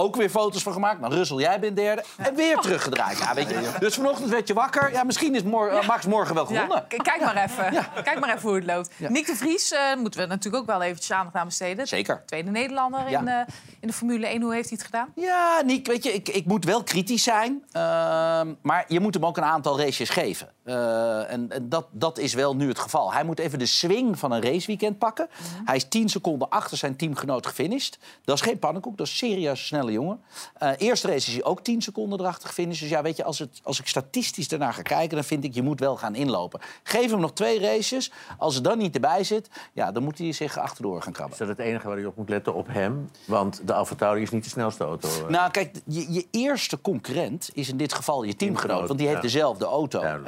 Speaker 19: Ook weer foto's van gemaakt. Nou, Russell, jij bent derde. En weer teruggedraaid. Ja, weet je. Dus vanochtend werd je wakker. Ja, misschien is mor- Max morgen wel gewonnen.
Speaker 1: Ja, k- kijk maar even. Kijk maar even hoe het loopt. Nick de Vries eh, moeten we natuurlijk ook wel eventjes aandacht aan besteden.
Speaker 19: Zeker.
Speaker 1: Tweede Nederlander
Speaker 19: Ja.
Speaker 1: in, eh, in de Formule 1. Hoe heeft hij het gedaan?
Speaker 19: Ja, Nick, weet je, ik, ik moet wel kritisch zijn. Ehm, maar je moet hem ook een aantal races geven. Eh, en en dat, dat is wel nu het geval. Hij moet even de swing van een raceweekend pakken. Hij is 10 seconden achter zijn teamgenoot gefinished. Dat is geen pannenkoek, dat is een serieus snelle jongen. Eh eerste race is hij ook 10 seconden erachter gefinished. Dus ja, weet je, als, het, als ik statistisch ernaar ga kijken... dan vind ik, je moet wel gaan inlopen. Geef hem nog twee races. Als er dan niet erbij zit, ja, dan moet hij zich achterdoor gaan krabben.
Speaker 2: Is dat het enige waar je op moet letten? Op hem? Want de AlphaTauri is niet de snelste auto. eh.
Speaker 19: Nou, kijk, je, je eerste concurrent is in dit geval je teamgenoot.
Speaker 2: Teamgenoot,
Speaker 19: Want die heeft
Speaker 2: ja.
Speaker 19: dezelfde auto. En,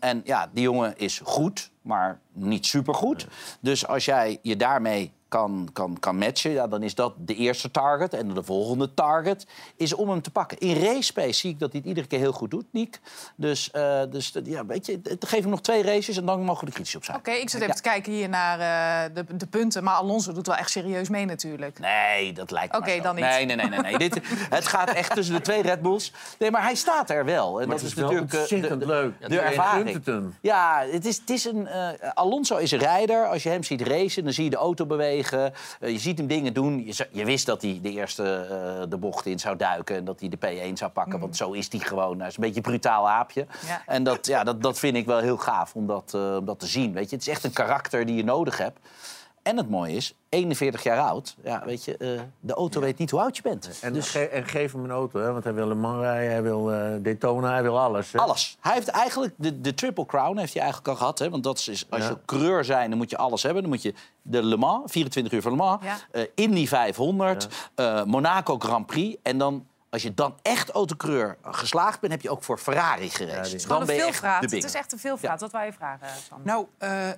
Speaker 19: en ja, die jongen is goed, maar niet supergoed. Dus als jij je daarmee kan, kan, kan matchen, ja, dan is dat de eerste target. En de volgende target is om hem te pakken. In race space zie ik dat hij het iedere keer heel goed doet, Niek. Dus, eh, dus ja, weet je, geef hem nog twee races en dan mogen we er kritisch op zijn.
Speaker 1: Oké, ik zit even
Speaker 19: Ja.
Speaker 1: te kijken hier naar eh, de, de punten. Maar Alonso doet wel echt serieus mee natuurlijk.
Speaker 19: Nee, dat lijkt me
Speaker 1: Oké, dan niet.
Speaker 19: Nee, nee, nee. nee, nee. Dit, het gaat echt tussen de twee Red Bulls. Nee, maar hij staat er wel. En
Speaker 2: Maar
Speaker 19: dat
Speaker 2: het
Speaker 19: is, natuurlijk eh, de,
Speaker 2: ontzettend
Speaker 19: de,
Speaker 2: leuk.
Speaker 19: de ervaring.
Speaker 2: gunt het hem.
Speaker 19: Ja, het is, het is een, eh, Alonso is een rijder. Als je hem ziet racen, dan zie je de auto bewegen. Eh, je ziet hem dingen doen. Je, je wist dat hij de eerste eh, de bocht in zou duiken... en dat hij de P1 zou pakken, want zo is hij gewoon. Hij is een beetje een brutaal aapje.
Speaker 1: Ja.
Speaker 19: En dat, ja, dat, dat vind ik wel heel gaaf om dat, eh, om dat te zien. Weet je? Het is echt een karakter die je nodig hebt. En het mooie is, 41 jaar oud. Ja, weet je, eh, de auto weet niet hoe oud je bent.
Speaker 2: En,
Speaker 19: Dus-
Speaker 2: ge- en geef hem een auto, hè? want hij wil Le Mans rijden, hij wil eh, Daytona, hij wil alles. Hè?
Speaker 19: Alles. Hij heeft eigenlijk de, de Triple Crown heeft hij eigenlijk al gehad. Hè? Want dat is, als je coureur zijn, dan moet je alles hebben. Dan moet je de Le Mans, 24 uur van Le Mans,
Speaker 1: Ja.
Speaker 19: eh, Indy 500, eh, Monaco Grand Prix. En dan, als je dan echt autocoureur geslaagd bent, heb je ook voor Ferrari gereden.
Speaker 1: Het is
Speaker 19: dan
Speaker 1: gewoon
Speaker 19: ben je echt
Speaker 1: Het is echt een veelvraat. Wat wou je vragen, Sam?
Speaker 4: Nou, eh,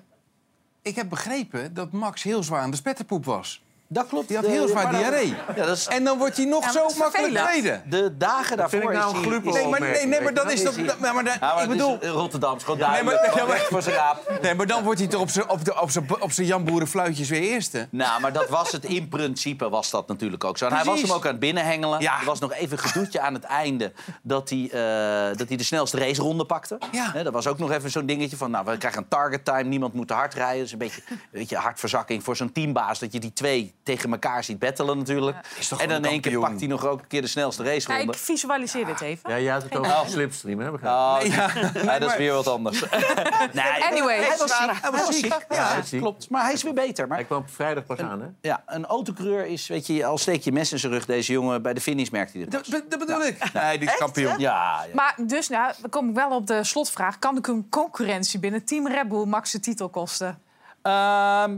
Speaker 4: ik heb begrepen dat Max heel zwaar aan de spetterpoep was.
Speaker 19: Dat klopt.
Speaker 4: Die had heel
Speaker 19: dan-
Speaker 4: diarree.
Speaker 19: Ja, dat is-
Speaker 4: En dan wordt hij nog
Speaker 1: Ja,
Speaker 4: zo
Speaker 1: is
Speaker 4: makkelijk tweede.
Speaker 19: De dagen daarvoor
Speaker 2: vind ik nou
Speaker 19: is
Speaker 2: een
Speaker 19: hij-
Speaker 2: glupel.
Speaker 19: is-
Speaker 4: Nee, maar, nee, nee, maar dan is dat...
Speaker 19: hij-
Speaker 4: maar, maar, dan-
Speaker 19: Ja, maar
Speaker 4: ik bedoel...
Speaker 19: is Rotterdam is gewoon
Speaker 4: Nee,
Speaker 19: duidelijk. <laughs>
Speaker 4: ja, maar-
Speaker 19: recht voor zijn raap.
Speaker 4: Nee, maar dan wordt hij toch op zijn op de- op zijn- op zijn jamboerenfluitjes weer eerste.
Speaker 19: Nou, maar dat was het in principe was dat natuurlijk ook zo. En hij was hem ook aan het binnenhengelen.
Speaker 4: Ja.
Speaker 19: Er was nog even een gedoetje aan het einde dat hij, eh, dat hij de snelste raceronde pakte.
Speaker 4: Ja.
Speaker 19: Hè, dat was ook nog even zo'n dingetje van, nou, we krijgen een target time, niemand moet te hard rijden. Dat is een beetje, een beetje hartverzakking voor zo'n teambaas, dat je die twee tegen elkaar ziet battelen natuurlijk.
Speaker 4: Is toch
Speaker 19: en dan in één keer pakt hij nog ook een keer de snelste
Speaker 1: Ja,
Speaker 19: raceronde.
Speaker 1: ik visualiseer dit even.
Speaker 2: Ja, jij had het over de slipstream, hè?
Speaker 19: Oh,
Speaker 4: Nee, ja. <laughs>
Speaker 19: ja, dat is weer wat anders. nee,
Speaker 1: Anyway.
Speaker 19: hij was ziek.
Speaker 4: Hij was ziek.
Speaker 19: Ja, klopt. Maar hij is weer beter. Maar
Speaker 2: Hij kwam vrijdag pas aan, hè?
Speaker 19: Ja, een autocoureur is, weet je, al steek je mes in zijn rug, deze jongen, bij de finish merkt hij het.
Speaker 4: Dat, dat bedoel ik. Nee, die is kampioen.
Speaker 19: Ja, ja.
Speaker 1: Maar dus, nou, dan kom ik wel op de slotvraag. Kan ik een concurrentie binnen Team Red Bull Max de titel kosten?
Speaker 19: Ehm,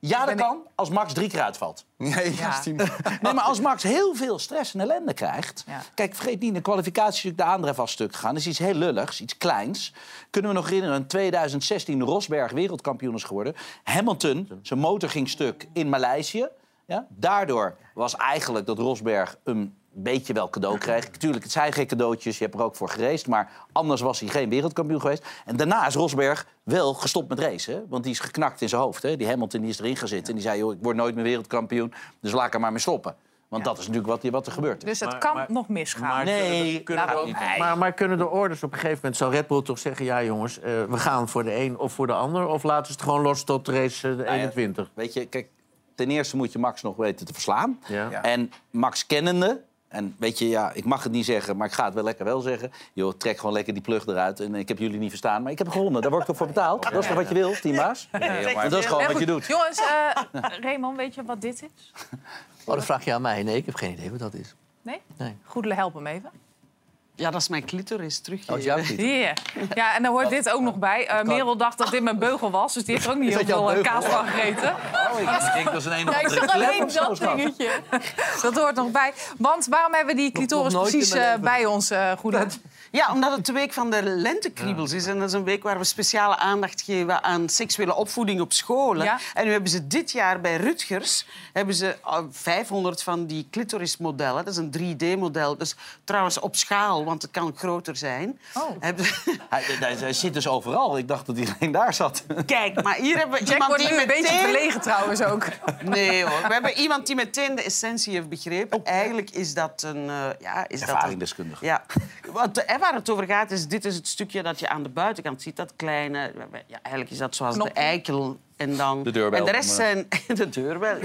Speaker 19: ja, dat kan, als Max drie keer uitvalt.
Speaker 4: Nee,
Speaker 1: Ja. <laughs>
Speaker 19: Nee, maar als Max heel veel stress en ellende krijgt...
Speaker 1: Ja.
Speaker 19: Kijk, vergeet niet, de kwalificatie is natuurlijk de aandrijf al stuk gegaan. Dat is iets heel lulligs, iets kleins. Kunnen we nog herinneren, in 2016 Rosberg wereldkampioen is geworden. Hamilton, zijn motor ging stuk in Maleisië. Ja? Daardoor was eigenlijk dat Rosberg een beetje wel cadeau kreeg. Tuurlijk, het zijn geen cadeautjes, je hebt er ook voor gereest. Maar anders was hij geen wereldkampioen geweest. En daarna is Rosberg wel gestopt met racen. Want die is geknakt in zijn hoofd. Hè? Die Hamilton die is erin gezeten. En die zei, joh, ik word nooit meer wereldkampioen. Dus laat ik er maar mee stoppen. Want dat is natuurlijk wat, wat er gebeurt.
Speaker 1: Dus het
Speaker 2: Maar-
Speaker 1: kan
Speaker 2: maar-
Speaker 1: nog misgaan.
Speaker 2: Maar
Speaker 19: Nee,
Speaker 2: kunnen,
Speaker 19: niet.
Speaker 2: maar, maar kunnen de orders op een gegeven moment... zou Red Bull toch zeggen... ja jongens, eh, we gaan voor de een of voor de ander... of laten ze het gewoon los tot race eh, de
Speaker 19: Nou ja,
Speaker 2: 21?
Speaker 19: Weet je, kijk, ten eerste moet je Max nog weten te verslaan.
Speaker 2: Ja.
Speaker 19: En Max kennende, en weet je, ja, ik mag het niet zeggen, maar ik ga het wel lekker wel zeggen. Joh, trek gewoon lekker die plug eruit. En ik heb jullie niet verstaan, maar ik heb gewonnen. Daar word ik toch voor betaald? Dat is toch wat je wil, Team Maas?
Speaker 1: Nee,
Speaker 19: maar dat is gewoon wat je
Speaker 1: goed.
Speaker 19: doet.
Speaker 1: Jongens, eh Raymond, weet je wat dit is?
Speaker 12: Oh, dat vraag je aan mij. Nee, ik heb geen idee wat dat is.
Speaker 1: Nee?
Speaker 12: Nee.
Speaker 1: Goedele, help hem even.
Speaker 5: Ja, dat is mijn clitoris terug.
Speaker 12: Oh, jouw <laughs> clitoris.
Speaker 1: Ja, en dan hoort dit ook nog bij. Eh Merel dacht dat dit mijn beugel was, dus die heeft er ook niet heel veel eh,
Speaker 19: beugel?
Speaker 1: kaas van gegeten.
Speaker 19: Oh, ik denk dat is een een of andere
Speaker 1: alleen
Speaker 19: of zo,
Speaker 1: dat dingetje. Dat hoort nog bij. Want waarom hebben we die clitoris precies eh, bij ons, Goede?
Speaker 5: Ja, omdat het de week van de lentekriebels is. En dat is een week waar we speciale aandacht geven aan seksuele opvoeding op scholen.
Speaker 1: Ja.
Speaker 5: En nu hebben ze dit jaar bij Rutgers hebben ze eh, 500 van die clitorismodellen. Dat is een 3D-model. Dus trouwens op schaal, want het kan groter zijn.
Speaker 1: Oh.
Speaker 5: Hebben ze- <laughs>
Speaker 19: Hij, hij- hij zit dus overal. Ik dacht dat hij alleen daar zat.
Speaker 5: Kijk, maar hier hebben we
Speaker 1: Jack
Speaker 5: iemand
Speaker 1: wordt
Speaker 5: die
Speaker 1: nu een beetje
Speaker 5: meteen...
Speaker 1: verlegen trouwens ook.
Speaker 5: Nee hoor, we hebben iemand die meteen de essentie heeft begrepen. Eigenlijk is dat een... eh, ja, is dat een-. Ja. Want, eh, waar het over gaat, is dit is het stukje dat je aan de buitenkant ziet. Dat kleine... Ja, eigenlijk is dat zoals
Speaker 1: Knopje.
Speaker 5: de eikel. En, dan,
Speaker 19: De deurbel,
Speaker 5: en de rest zijn... <laughs> De deurbel.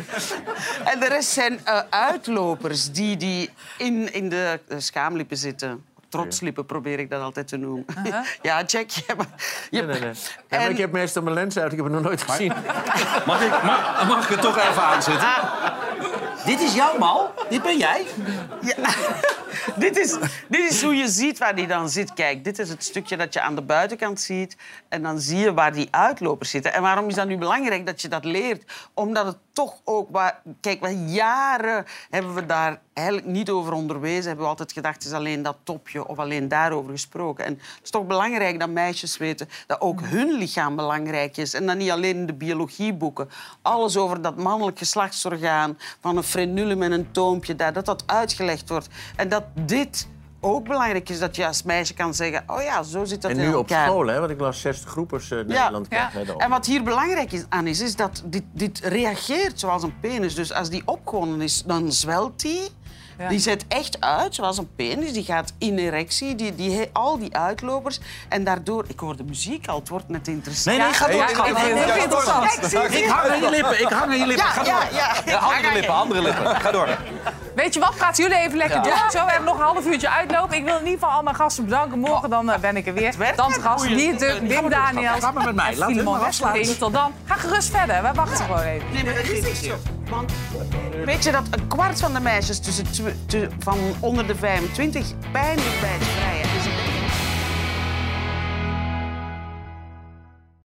Speaker 5: en de rest zijn eh, uitlopers die, die in, in de eh, schaamlippen zitten. Trotslippen probeer ik dat altijd te noemen. <laughs> ja, Jack, je hebt... je
Speaker 2: Nee, nee, nee.
Speaker 5: hebt-
Speaker 2: Ja, maar
Speaker 5: en-
Speaker 2: ik heb meestal mijn lens uit, ik heb het nog nooit gezien. <laughs>
Speaker 19: Mag ik, mag, mag ik het toch even aanzetten? Dit is jouw mal. Dit ben jij.
Speaker 5: Ja. <laughs> dit, is, dit is hoe je ziet waar die dan zit. Kijk, dit is het stukje dat je aan de buitenkant ziet. En dan zie je waar die uitlopers zitten. En waarom is dat nu belangrijk dat je dat leert? Omdat het toch ook... Waar, kijk, we jaren hebben we daar eigenlijk niet over onderwezen. Hebben we altijd gedacht, het is alleen dat topje of alleen daarover gesproken. En het is toch belangrijk dat meisjes weten dat ook hun lichaam belangrijk is. En dan niet alleen in de biologieboeken. Alles over dat mannelijk geslachtsorgaan, van een frenulum en een toompje, dat dat, dat uitgelegd wordt. En dat dit ook belangrijk is, dat je als meisje kan zeggen... oh ja, zo zit dat
Speaker 2: En
Speaker 5: in
Speaker 2: nu op school, hè, want ik las 60 groepers eh, Nederland krijgt net al.
Speaker 5: En wat hier belangrijk is, aan is, is dat dit, dit reageert zoals een penis. Dus als die opgewonden is, dan zwelt die.
Speaker 1: Ja.
Speaker 5: Die zet echt uit, zoals een penis. Die gaat in erectie, die, die, al die uitlopers. En daardoor... Ik hoor de muziek al, het wordt net interessant.
Speaker 19: Nee, nee, ga door.
Speaker 1: Ja,
Speaker 19: Ga
Speaker 1: ik
Speaker 19: door. Ja, hang aan je lippen. Ik hang aan je lippen.
Speaker 5: Ja,
Speaker 19: Ga
Speaker 5: ja,
Speaker 19: door.
Speaker 5: ja, hang
Speaker 19: andere lippen, andere lippen. Ga door.
Speaker 1: Weet je wat, praten jullie even lekker door. Zo, we hebben nog een half uurtje uitlopen. Ik wil in ieder geval al mijn gasten bedanken. Morgen dan eh, ben ik er weer.
Speaker 5: werkt
Speaker 1: Dan
Speaker 5: net
Speaker 1: gasten
Speaker 5: goed.
Speaker 1: Dieter,
Speaker 19: Ga
Speaker 1: Wim Daniels.
Speaker 19: Ga maar met mij. Laat.
Speaker 1: Westering. Tot dan. Ga gerust verder. Wij wachten gewoon even.
Speaker 5: Nee, maar dat is niet zo. Want weet je dat een kwart van de meisjes tussen, tw- tu- van onder de 25 pijnlijk bij het vrijen. Dus